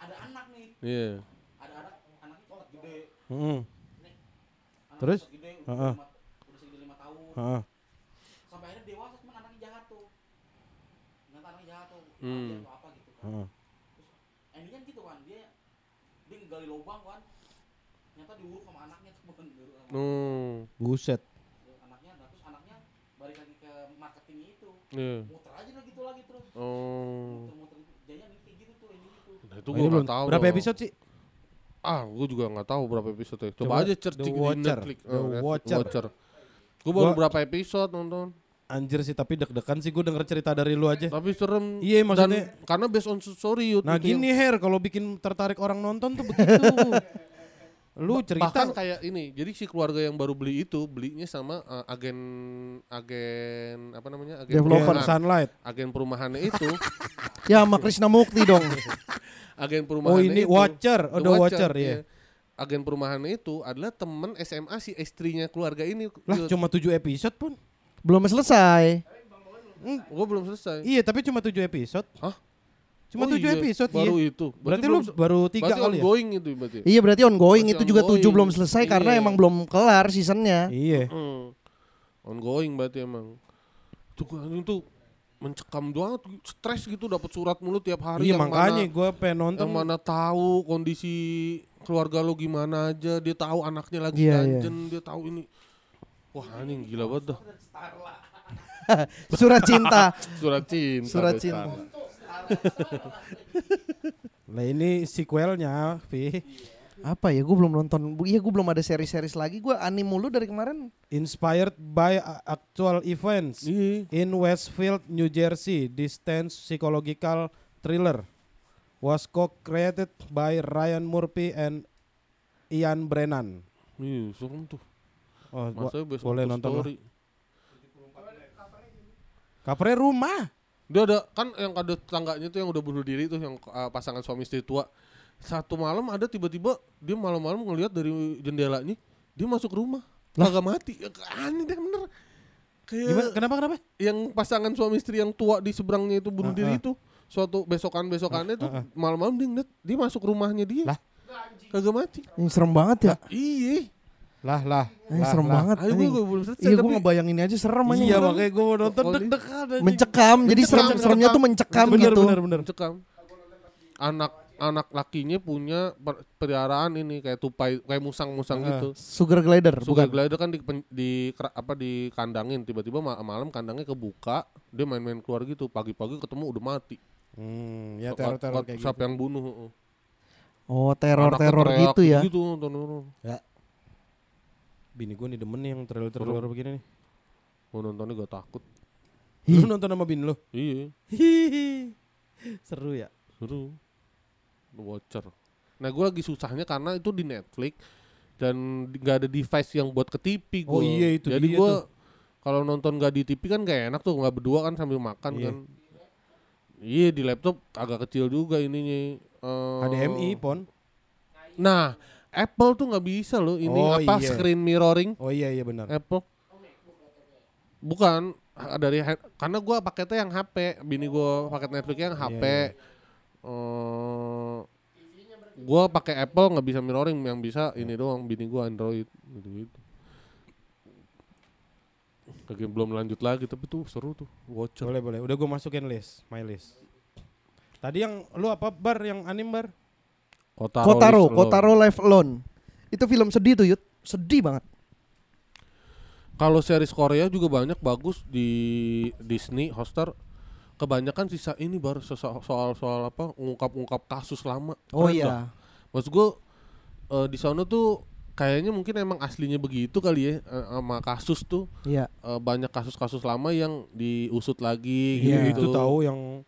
ada anak nih. Iya. Ada anak anaknya cepat gede. Hmm. Anaknya Terus? cepat gede udah, Heeh. lima, udah segede lima tahun. Heeh. Sampai akhirnya dewasa cuman anaknya jahat tuh. Anaknya jahat tuh. Hmm. Atau apa gitu kan. Heeh. Endingnya gitu kan dia dia ngegali lubang kan. Ternyata diuruk sama anaknya tuh bukan diuruk sama Hmm. Buset. anaknya. Nah, terus anaknya balik lagi ke marketingnya itu. Iya. Muter aja lah gitu lagi terus. Oh. Itu. Nah, itu Oh, gue belum. tahu. Berapa episode sih? Ah, gue juga nggak tahu berapa episode. Coba, Coba aja searching di Watcher. Netflix. The Watcher. Gue baru Gua- berapa episode nonton. Anjir sih, tapi deg-degan sih gue denger cerita dari lu aja. Tapi serem. Iya, Dan maksudnya- karena based on story. Nah gini Her, kalau bikin tertarik orang nonton tuh begitu. lu cerita Bahkan kayak ini, jadi si keluarga yang baru beli itu belinya sama uh, agen agen apa namanya agen Developer. Perumahan. Sunlight. agen perumahannya itu Ya sama Krisna Mukti dong. agen perumahan Oh ini itu, Watcher, oh The The Watcher, iya. Agen perumahannya itu adalah temen SMA si istrinya keluarga ini. Lah cuma 7 episode pun. Belum selesai. Gue belum selesai. Iya tapi cuma 7 episode. Hah? Cuma Oh 7 iya, episode baru iya. itu. Berarti, lu belum- baru 3 berarti kali ya? ongoing itu berarti. Iya berarti ongoing Masih itu juga tujuh belum selesai karena Iya. emang belum kelar seasonnya. Iya. Hmm. Ongoing berarti emang. Tuh anjing tuh mencekam banget, stres gitu dapat surat mulu tiap hari Iya yang makanya mana gue pengen nonton. yang mana tahu kondisi keluarga lo gimana aja, dia tahu anaknya lagi Iya, iya. ganjen, dia tahu ini. Wah anjing gila banget dah. Surat cinta. Surat cinta. Surat cinta. Lah ini sequelnya, Vi. Apa ya? Gue belum nonton. Bu- Iya gue belum ada seri-series lagi. Gue anime mulu dari kemarin. Inspired by actual events Iya. in Westfield, New Jersey. Distance psychological thriller was co-created by Ryan Murphy and Ian Brennan. Iya, serem tuh. Oh, gua boleh nonton lah. story. Covernya rumah. Dia ada kan yang ada tetangganya tuh yang udah bunuh diri tuh yang uh, pasangan suami istri tua. Satu malam ada tiba-tiba dia malam-malam ngelihat dari jendelanya dia masuk rumah. Kagak mati. Ya, aneh deh bener. Kayak Gimana? Kenapa kenapa? yang pasangan suami istri yang tua di seberangnya itu bunuh Ah, diri ah. itu. Suatu besokan-besokannya tuh Ah, ah. malam-malam dia ngeliat dia masuk rumahnya dia. Lah? Kagak mati. Serem banget ya. Iya. Lah lah. Ini lah, serem lah. banget. Ayo gue belum selesai Iya gue ngebayangin aja serem anjing. Iya makanya gue mau nonton deg-degan anjing. Mencekam. Jadi Mencekam, serem seremnya mencekam. tuh mencekam bener, gitu. Bener bener mencekam. Anak anak lakinya punya peliharaan ini kayak tupai kayak musang-musang Ah. gitu. Sugar glider Sugar bukan. glider kan di, di apa di kandangin tiba-tiba ma- malam kandangnya kebuka dia main-main keluar gitu pagi-pagi ketemu udah mati Hmm, ya teror-teror kayak gitu. siapa yang bunuh heeh. Oh teror-teror teriak gitu ya. gitu, nonton-nonton. Bini gue nih demen nih yang trailer-trailer begini nih. Gua nontonnya gak takut Lu nonton sama bini lu? iya. Seru ya? seru The Watcher nah gue lagi susahnya karena itu di Netflix dan nggak ada device yang buat ke TV gua. Oh iya, itu jadi gue kalau nonton gak di TV kan gak enak tuh nggak berdua kan sambil makan Iya. kan iya di laptop agak kecil juga ininya eh, HDMI pon. Nah, Apple tuh nggak bisa loh ini Oh, apa iya. screen mirroring Oh iya iya benar. Apple. Bukan dari karena gua paketnya yang HP, bini gua paket Netflix yang HP. Iya, Eh, gua pakai Apple nggak bisa mirroring, yang bisa ini doang bini gua Android gitu-gitu. Lagi belum lanjut lagi tapi tuh seru tuh Watcher. Boleh boleh. Udah gue masukin list, my list. Tadi yang lu apa bar yang anim bar? Kotaro, Kotaro, Alone. Kotaro Life Alone. Itu film sedih tuh, Yud. Sedih banget. Kalau series Korea juga banyak bagus di Disney, Hotstar. Kebanyakan sisa ini baru soal-soal apa ngungkap-ngungkap kasus lama. Oh Keren loh. iya. Maksud gue eh, di sana tuh kayaknya mungkin emang aslinya begitu kali ya eh, sama kasus tuh Iya. eh, banyak kasus-kasus lama yang diusut lagi Iya. gitu. Itu tahu yang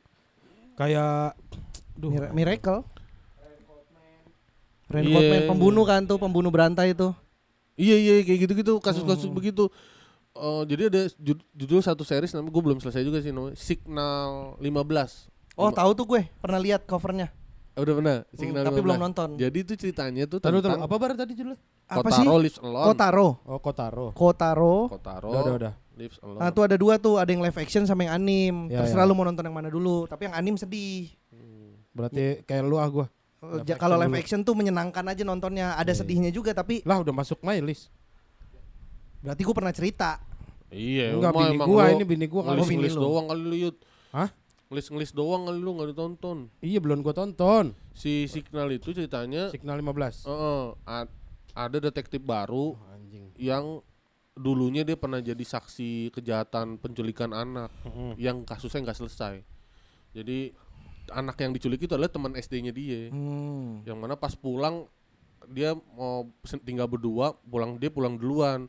kayak duh, Mir- Miracle. Rain Iya. Coat Man, pembunuh kan tuh, pembunuh berantai itu. Iya iya kayak gitu-gitu kasus-kasus Hmm. begitu. Eh, jadi ada jud- judul satu series namanya gue belum selesai juga sih namanya Signal 15. Oh, Lima- tahu tuh gue, pernah lihat covernya. Eh, udah pernah Hmm, Signal tapi 15. belum nonton. Jadi itu ceritanya tuh Taruh, taruh. tentang apa bar tadi judulnya? Apa sih? Kotaro Lives Alone. Kotaro. Oh Kotaro. Kotaro. Kotaro Udah udah udah. Lives Alone. Nah, tuh ada dua tuh, ada yang live action sama yang anim. Ya, Terserah ya. lu mau nonton yang mana dulu, tapi yang anim sedih. Berarti kayak lu ah gua. Live Kalau live dulu. action tuh menyenangkan aja nontonnya, ada iya. sedihnya juga tapi Lah udah masuk my list. berarti gue pernah cerita. Iya, Enggak bini emang gua lo ini bini gua kalau bini lu. doang kali lu Yud. Hah? Ngelis-ngelis doang kali lu nggak ditonton. Iya belum gua tonton. Si Signal itu ceritanya Signal 15. eh, ad- ada detektif baru Oh, anjing. yang dulunya dia pernah jadi saksi kejahatan penculikan anak yang kasusnya nggak selesai. Jadi anak yang diculik itu adalah teman SD-nya dia. Hmm. Yang mana pas pulang dia mau tinggal berdua, pulang dia pulang duluan.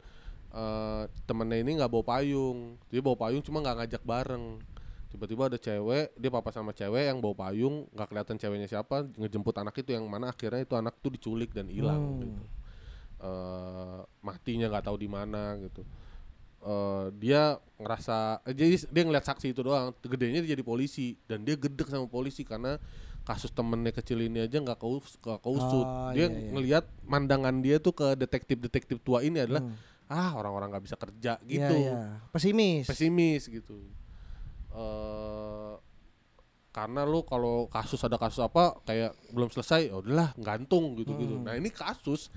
Eh temennya ini nggak bawa payung, dia bawa payung cuma nggak ngajak bareng. Tiba-tiba ada cewek, dia papa sama cewek yang bawa payung, nggak kelihatan ceweknya siapa, ngejemput anak itu yang mana akhirnya itu anak tuh diculik dan hilang. Hmm. gitu. Eh, matinya nggak tahu di mana gitu. Eh, dia ngerasa, eh, jadi dia ngeliat saksi itu doang. Gedenya dia jadi polisi dan dia gedek sama polisi karena kasus temennya kecil ini aja nggak keus nggak keusut. Oh, dia iya, iya. ngelihat mandangan dia tuh ke detektif-detektif tua ini adalah Hmm. ah orang-orang nggak bisa kerja Iya, gitu, iya. Pesimis. pesimis gitu. eh karena lu kalau kasus ada kasus apa kayak belum selesai, ya udahlah gantung gitu-gitu. Hmm. Nah ini kasus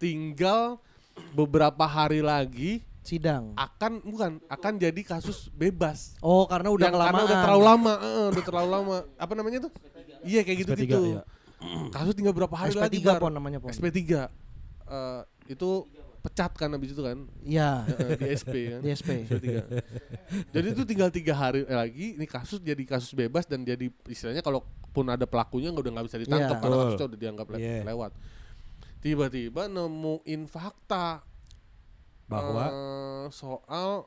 tinggal beberapa hari lagi Sidang. akan bukan akan jadi kasus bebas. Oh, karena udah Yang karena udah terlalu lama, eh, udah terlalu lama. Apa namanya tuh? Iya kayak SP3, gitu-gitu. iya. Kasus tinggal berapa hari lagi? SP3 Bar. pon namanya pon. SP3. Eh, itu pecat kan habis itu kan Iya, Eh, di SP kan. di SP. SP3. jadi itu tinggal tiga hari lagi, ini kasus jadi kasus bebas dan jadi istilahnya kalau pun ada pelakunya nggak udah nggak bisa ditangkap Iya. karena kasusnya udah dianggap le- Iya. lewat. Tiba-tiba nemuin fakta Bahwa eh, soal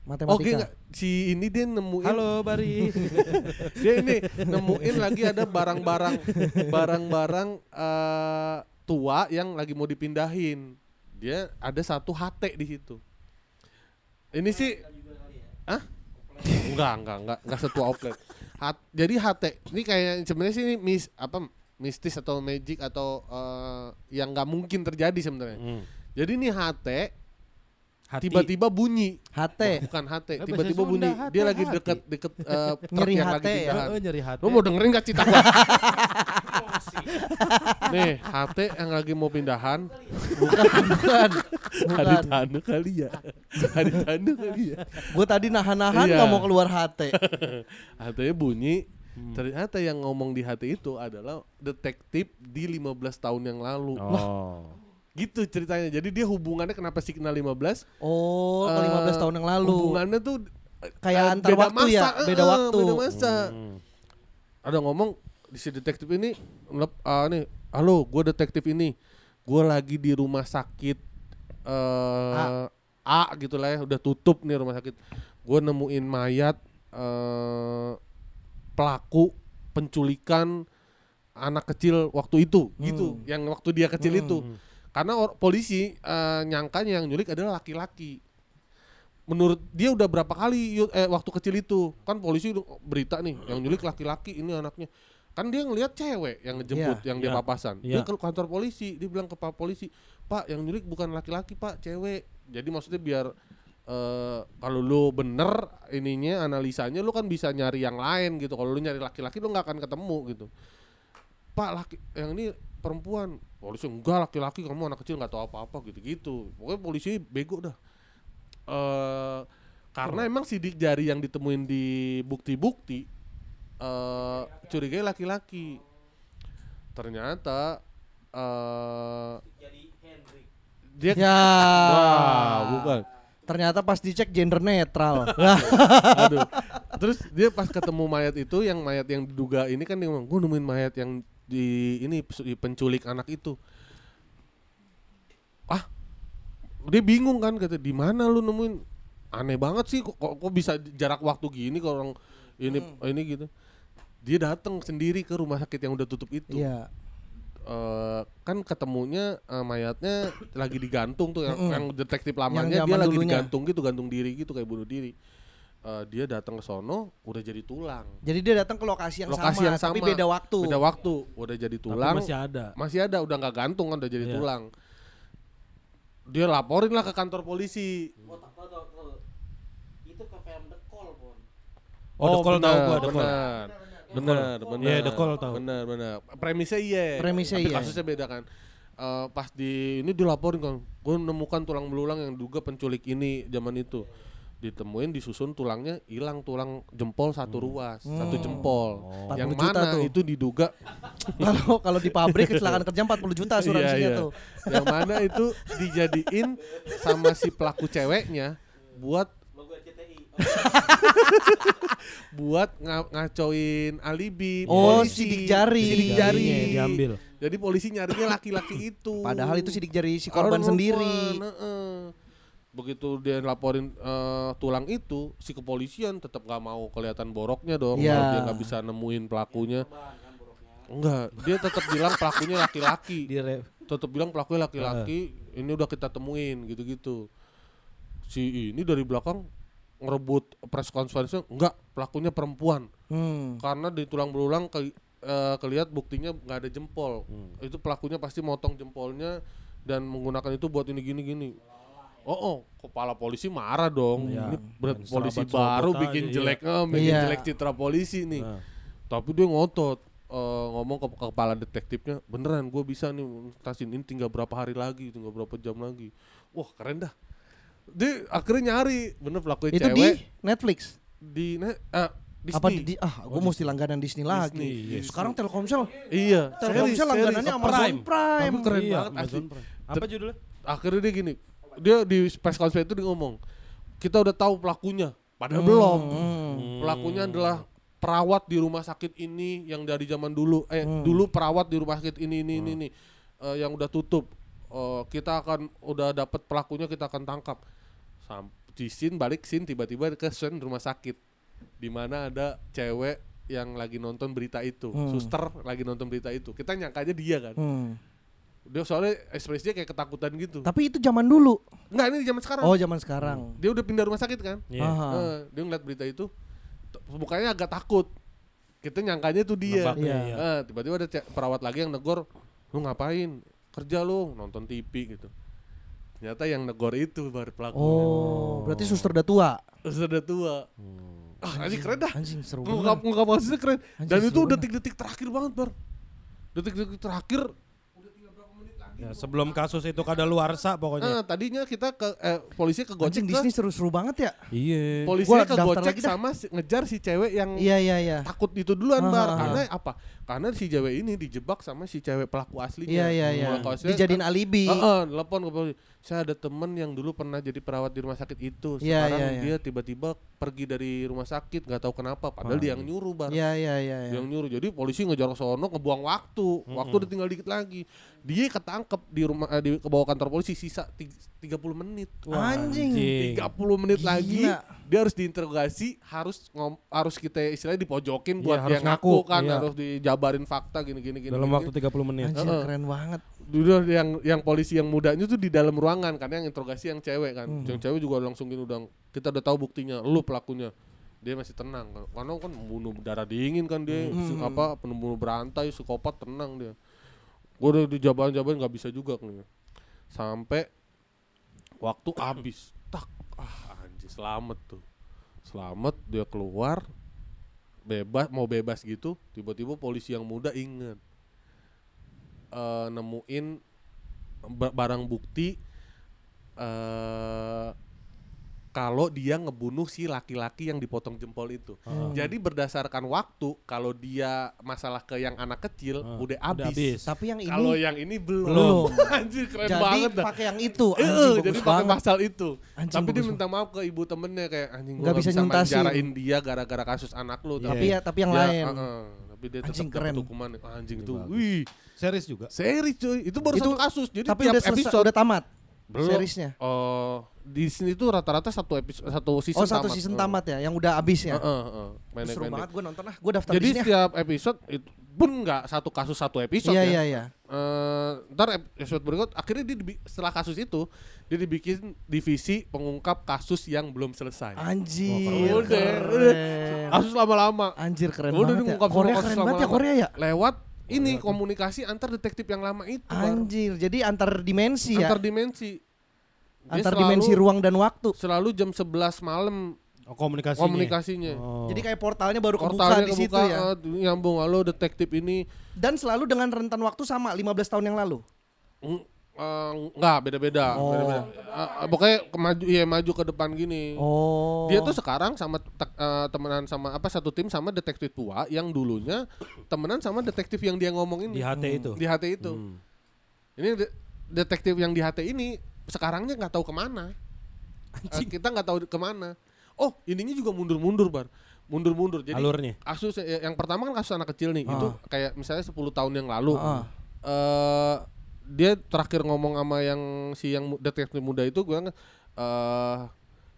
Matematika. Oke si ini dia nemuin Halo Bari. dia ini nemuin lagi ada barang-barang barang-barang eh, tua yang lagi mau dipindahin. Dia ada satu HT di situ. Ini sih Hah? Enggak, enggak, enggak, enggak setua outlet. Hat- jadi HT ini kayak sebenarnya sih ini mis apa mistis atau magic atau eh, yang nggak mungkin terjadi sebenarnya. Hmm. Jadi ini HT Hati. tiba-tiba bunyi. HT. Bukan HT, Eh, tiba-tiba bunyi. Sunda, Dia hati, lagi hati. deket deket eh, truk Nyeri hati lagi ya? Oh, nyari hati. Lu mau dengerin gak cerita gua? Nih, HT yang lagi mau pindahan Bukan, bukan. Hari. Tanu kali ya Hari Tanu kali ya Gue tadi nahan-nahan Iya. nggak mau keluar HT. HT-nya bunyi Ternyata yang ngomong di HT itu adalah detektif di 15 tahun yang lalu Oh. Gitu ceritanya Jadi dia hubungannya kenapa Signal 15 Oh, ke eh, 15 tahun yang lalu. Hubungannya tuh eh, Kayak eh, antar beda waktu ya, masa, beda eh, waktu. Beda masa Hmm. ada ngomong di si detektif ini ngelep, ah, nih halo gue detektif ini gue lagi di rumah sakit eh A. gitu lah ya udah tutup nih rumah sakit gue nemuin mayat eh pelaku penculikan anak kecil waktu itu gitu yang waktu dia kecil Hmm. itu karena or- polisi eh, nyangkanya yang nyulik adalah laki-laki. Menurut dia udah berapa kali eh, waktu kecil itu. Kan polisi berita nih yang nyulik laki-laki ini anaknya. Kan dia ngelihat cewek yang ngejemput yang dia Iya. papasan. dia Iya. ke kantor polisi dia bilang ke pak polisi pak yang nyulik bukan laki-laki pak cewek. Jadi maksudnya biar eh kalau lu bener ininya analisanya lu kan bisa nyari yang lain gitu. Kalau lu nyari laki-laki lu nggak akan ketemu gitu. Pak laki yang ini perempuan polisi enggak laki-laki kamu anak kecil nggak tahu apa-apa gitu-gitu pokoknya polisi bego dah eh karena emang sidik jari yang ditemuin di bukti-bukti eh curigai laki-laki ternyata eh Jadi Hendrik. dia Ya. wah bukan Ternyata pas dicek gender netral. Lah, Aduh. Terus dia pas ketemu mayat itu yang mayat yang diduga ini kan dia ngomong, gue nemuin mayat yang di ini di penculik anak itu. Ah, dia bingung kan kata di mana lu nemuin? Aneh banget sih kok, kok, kok bisa jarak waktu gini kalau orang ini ini gitu. Dia datang sendiri ke rumah sakit yang udah tutup itu. Iya. Eh, kan ketemunya eh, mayatnya lagi digantung tuh yang, Mm-mm. yang detektif Yang lamanya dia zaman lagi dulunya. digantung gitu gantung diri gitu kayak bunuh diri Eh, dia datang ke sono udah jadi tulang Jadi dia datang ke lokasi yang Lokasi sama, yang tapi sama. beda waktu. beda waktu udah jadi Tapi tulang masih ada. masih ada udah nggak gantung kan udah jadi Iya. tulang dia laporin lah ke kantor polisi Oh, tak tahu. Itu ke PM Dekol, Bon. Oh, The Call tahu gua, The Call. benar benar benar Iya, The Call tahu. benar benar premisnya iya Premisnya tapi iya. kasusnya beda kan Eh, pas di ini dilaporin kan gue menemukan tulang belulang yang duga penculik ini zaman itu ditemuin disusun tulangnya hilang tulang jempol satu ruas satu jempol Oh. yang 40 juta mana tuh. itu diduga Kalau kalau di pabrik kecelakaan kerja 40 juta asuransinya Iya, iya. tuh. yang mana itu dijadiin sama si pelaku ceweknya buat buat nga- ngacoin alibi Oh, polisi. sidik jari. sidik jari Jarinya diambil. jadi polisi nyarinya laki-laki itu Padahal itu sidik jari si korban sendiri. Begitu dia laporin eh, tulang itu si kepolisian tetap nggak mau kelihatan boroknya dong kalau dia nggak bisa nemuin pelakunya. Enggak dia tetap bilang pelakunya laki-laki. Tetap bilang pelakunya laki-laki ini udah kita temuin gitu-gitu. Si ini dari belakang ngerebut press conference enggak pelakunya perempuan. Hmm. karena di tulang berulang ke, eh, kelihat buktinya nggak ada jempol. Itu pelakunya pasti motong jempolnya dan menggunakan itu buat ini gini gini oh, oh kepala polisi marah dong Iya. ini berat polisi baru aja, bikin iya. jelek eh, bikin Iya. jelek citra polisi nih Nah. tapi dia ngotot eh, ngomong ke, ke kepala detektifnya beneran gue bisa nih tasin ini tinggal berapa hari lagi tinggal berapa jam lagi wah keren dah dia akhirnya nyari bener pelakunya Itu di cewek Netflix. di, ne- eh, Disney. Apa di, di- ah, gue mesti langganan Disney, lagi. Disney, yes. Sekarang Telkomsel, Iya, Telkomsel langganannya. Amazon Prime. Tapi keren Iya, banget. Amazon Prime. Apa judulnya? Akhirnya dia gini, dia di press conference itu dia ngomong, kita udah tahu pelakunya, padahal Hmm, belum. hmm. Pelakunya adalah perawat di rumah sakit ini yang dari zaman dulu, eh Hmm. dulu perawat di rumah sakit ini ini ini, ini eh, yang udah tutup. Eh, kita akan udah dapat pelakunya kita akan tangkap. Sam di scene balik scene tiba-tiba ke scene rumah sakit di mana ada cewek yang lagi nonton berita itu, Hmm. suster lagi nonton berita itu. Kita nyangkanya dia kan. Hmm. Dia soalnya ekspresinya kayak ketakutan gitu. Tapi itu zaman dulu. Enggak, ini zaman sekarang. Oh, zaman sekarang. Dia udah pindah rumah sakit kan? Iya. Aha. Eh, dia ngeliat berita itu, mukanya agak takut. Kita nyangkanya itu dia. Iya. iya. Eh, tiba-tiba ada perawat lagi yang negor, lu ngapain? Kerja lu, nonton TV gitu. Ternyata yang negor itu baru pelakunya. Oh, berarti suster udah tua. Sudah tua. Ah, anjing keren dah. Anjing seru ngungkap kasusnya keren. Anjing, Dan itu banget. detik-detik terakhir banget, Bar. Detik-detik terakhir Ya, sebelum kasus itu kada luarsa pokoknya. Nah, tadinya kita ke eh, polisi ke Anjing Gojek Disney seru-seru banget ya. Iya. polisinya Gua ke Gojek dah. sama si- ngejar si cewek yang Iya, iya, iya. takut itu duluan Ah, bar karena apa karena si cewek ini dijebak sama si cewek pelaku aslinya Iya, iya, iya. Dijadiin kan- alibi. Heeh, telepon ke polisi saya ada temen yang dulu pernah jadi perawat di rumah sakit itu Iya, sekarang iya, iya. dia tiba-tiba pergi dari rumah sakit nggak tahu kenapa padahal dia yang nyuruh bar Iya, iya, iya. iya. yang nyuruh jadi polisi ngejar ke sono ngebuang waktu waktu udah tinggal dikit lagi dia ketangkep di rumah eh, di ke bawah kantor polisi sisa tig- 30 menit Anjing. 30 menit Gila. lagi dia harus diinterogasi harus ngom, harus kita istilahnya dipojokin Iya, buat harus dia ngaku, ngaku, kan iya. harus dijabarin fakta gini gini gini Dalam gini, waktu 30 menit. Anjing Heeh. keren banget. Dulu yang yang polisi yang mudanya tuh di dalam ruangan karena yang interogasi yang cewek kan. Hmm. yang cewek juga langsung gini udah kita udah tahu buktinya lu pelakunya. Dia masih tenang karena kan membunuh darah dingin kan dia si- apa pembunuh berantai psikopat tenang dia. Gue udah dijabarin jabarin nggak bisa juga kan sampai waktu habis tak ah anjir selamat tuh. Selamat dia keluar bebas mau bebas gitu tiba-tiba polisi yang muda inget eh, nemuin ba- barang bukti eh kalau dia ngebunuh si laki-laki yang dipotong jempol itu. Jadi berdasarkan waktu kalau dia masalah ke yang anak kecil Ah, udah udah habis. Tapi yang ini Kalau yang ini belum. Belum. Anjir keren jadi banget dah. pakai yang itu. Anjing bagus jadi pakai pasal itu. Anjing tapi dia minta maaf ke ibu temennya kayak anjing gua Nggak bisa bisa nyuntasin. dia gara-gara kasus anak lu. Iya. Tapi ya tapi yang dia- lain. uh-uh, tapi dia tetap Anjing keren. hukuman. Anjing Ini itu. Wih, Series juga. seri cuy. Itu baru Itu- satu kasus. Jadi tapi tiap udah episode udah tamat. Belum. seriesnya. Oh, di sini tuh rata-rata satu episode satu season Oh satu tamat. season Uh. tamat ya, yang udah habis ya. Heeh, heeh. Pendek, Seru pendek. banget gue nonton ah, gue daftar Jadi di sini. ah. setiap episode itu pun nggak satu kasus satu episode Iya ya. iya iya. Eh, ntar episode berikut akhirnya dia setelah kasus itu dia dibikin divisi pengungkap kasus yang belum selesai. Anjir. Udah, keren. Kasus lama-lama. Anjir keren Udah banget ya. diungkap Korea keren banget ya. Korea ya. Lewat ini komunikasi antar detektif yang lama itu. Bar. Anjir, jadi antar dimensi ya. Antar dimensi. Dia Antar selalu- dimensi ruang dan waktu. Selalu jam 11 malam Oh, komunikasinya. komunikasinya. Oh. Jadi kayak portalnya baru kebuka Portalnya di situ kebuka, ya. eh, nyambung halo detektif ini Dan selalu dengan rentan waktu sama 15 tahun yang lalu. Mm, eh, enggak beda-beda, Oh. beda-beda. Eh, pokoknya maju ya maju ke depan gini. Oh. Dia tuh sekarang sama tek- eh, temenan sama apa satu tim sama detektif tua yang dulunya temenan sama detektif yang dia ngomongin di HT itu. di HT itu. Hmm. Ini de- detektif yang di HT ini sekarangnya nggak tahu ke mana. Eh, kita nggak tahu ke mana. Oh ininya juga mundur-mundur bar, mundur-mundur. Jadi Alurnya. kasus ya, yang pertama kan kasus anak kecil nih, Ah. itu kayak misalnya 10 tahun yang lalu. Ah. eh dia terakhir ngomong sama yang si yang detektif muda itu gue eh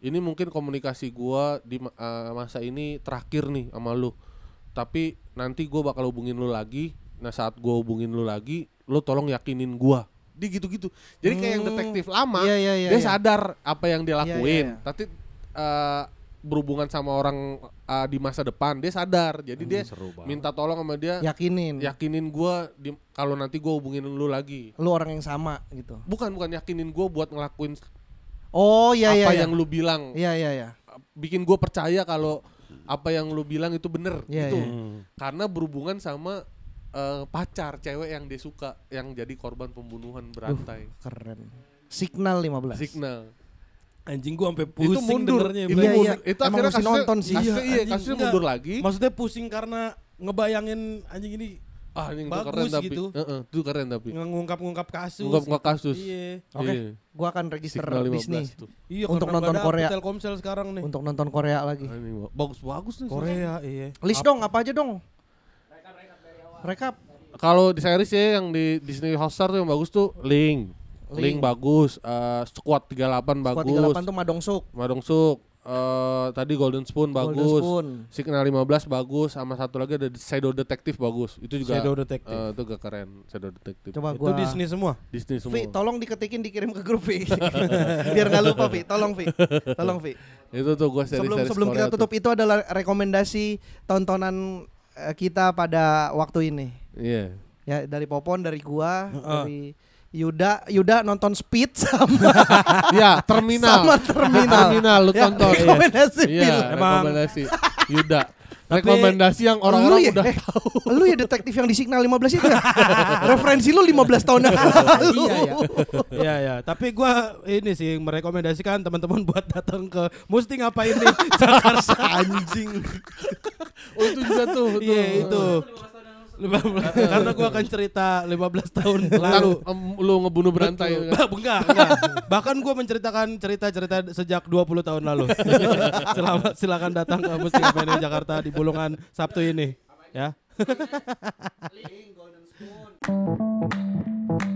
ini mungkin komunikasi gua di ma- eh, masa ini terakhir nih sama lu. Tapi nanti gua bakal hubungin lu lagi. Nah, saat gua hubungin lu lagi, lu tolong yakinin gua. Dia gitu-gitu. Jadi kayak yang Hmm. detektif lama, Iya, iya, iya, dia iya. sadar apa yang dia Iya, lakuin. iya, iya. Tapi eh, berhubungan sama orang eh, di masa depan, dia sadar. Jadi dia seru banget. minta tolong sama dia Yakinin. yakinin gua di kalau nanti gua hubungin lu lagi. Lu orang yang sama gitu. Bukan bukan yakinin gua buat ngelakuin Oh iya iya. apa iya. yang lu bilang. Iya iya iya. Bikin gua percaya kalau apa yang lu bilang itu bener Iya, gitu. iya. Hmm. Karena berhubungan sama eh, pacar cewek yang dia suka yang jadi korban pembunuhan berantai. Keren. Signal 15. Signal. Anjing gua sampai pusing itu mundur. dengernya. Itu Iya, mundur. iya. Itu Emang akhirnya kasusnya, nonton sih. kasusnya, Iya, iya, anjing, kasusnya enggak. mundur lagi. Maksudnya pusing karena ngebayangin anjing ini Ah, ini itu Bagus keren tapi. gitu. Heeh, itu keren tapi. ngungkap-ngungkap kasus. Ngungkap-ngungkap kasus. Iya. Oke. Iya. Gua akan register Signal 15 Disney tuh. Iya, Untuk nonton Korea. Telkomsel sekarang nih. untuk nonton Korea lagi. Bagus-bagus nih. Korea, iya. List dong apa aja dong? Rekap. Kalau di series ya yang di Disney Hotstar tuh yang bagus tuh Link. Link, Link. bagus, eh, Squad 38 bagus. Squad 38 tuh Madong Suk. Madong Suk. eh, tadi Golden Spoon Golden bagus. Spoon. Signal 15 bagus sama satu lagi ada Shadow Detective bagus. Itu juga Shadow Detective. eh, itu gak keren Shadow Detective. Coba Itu gua Disney semua. Disney semua. Vi, tolong diketikin dikirim ke grup Vi. Biar nggak lupa Vi. Tolong Vi. Tolong Vi. itu tuh gue series Sebelum sebelum kita tutup itu adalah rekomendasi tontonan eh, kita pada waktu ini. Iya. Ya dari Popon, dari gua, Heeh. dari Yuda, Yuda nonton Speed sama Iya, Terminal. sama Terminal. Terminal lu Ya, tonton. rekomendasi Iya, film. Emang- rekomendasi. Yuda. Tapi- rekomendasi yang orang-orang ya, udah eh, lu ya detektif yang di Signal 15 itu ya? Referensi lu 15 tahun yang lalu. Iya ya. Iya ya, tapi gua ini sih merekomendasikan teman-teman buat datang ke Musti ngapain nih Jakarta anjing. Oh itu juga tuh. tuh. Iya itu. 15 karena gua akan cerita 15 tahun lalu. Lu ngebunuh berantai. Betul. kan? Bah, enggak, enggak. Bahkan gua menceritakan cerita-cerita sejak 20 tahun lalu. Selamat silakan datang ke ngapain nih Jakarta di Bulungan Sabtu ini, ya.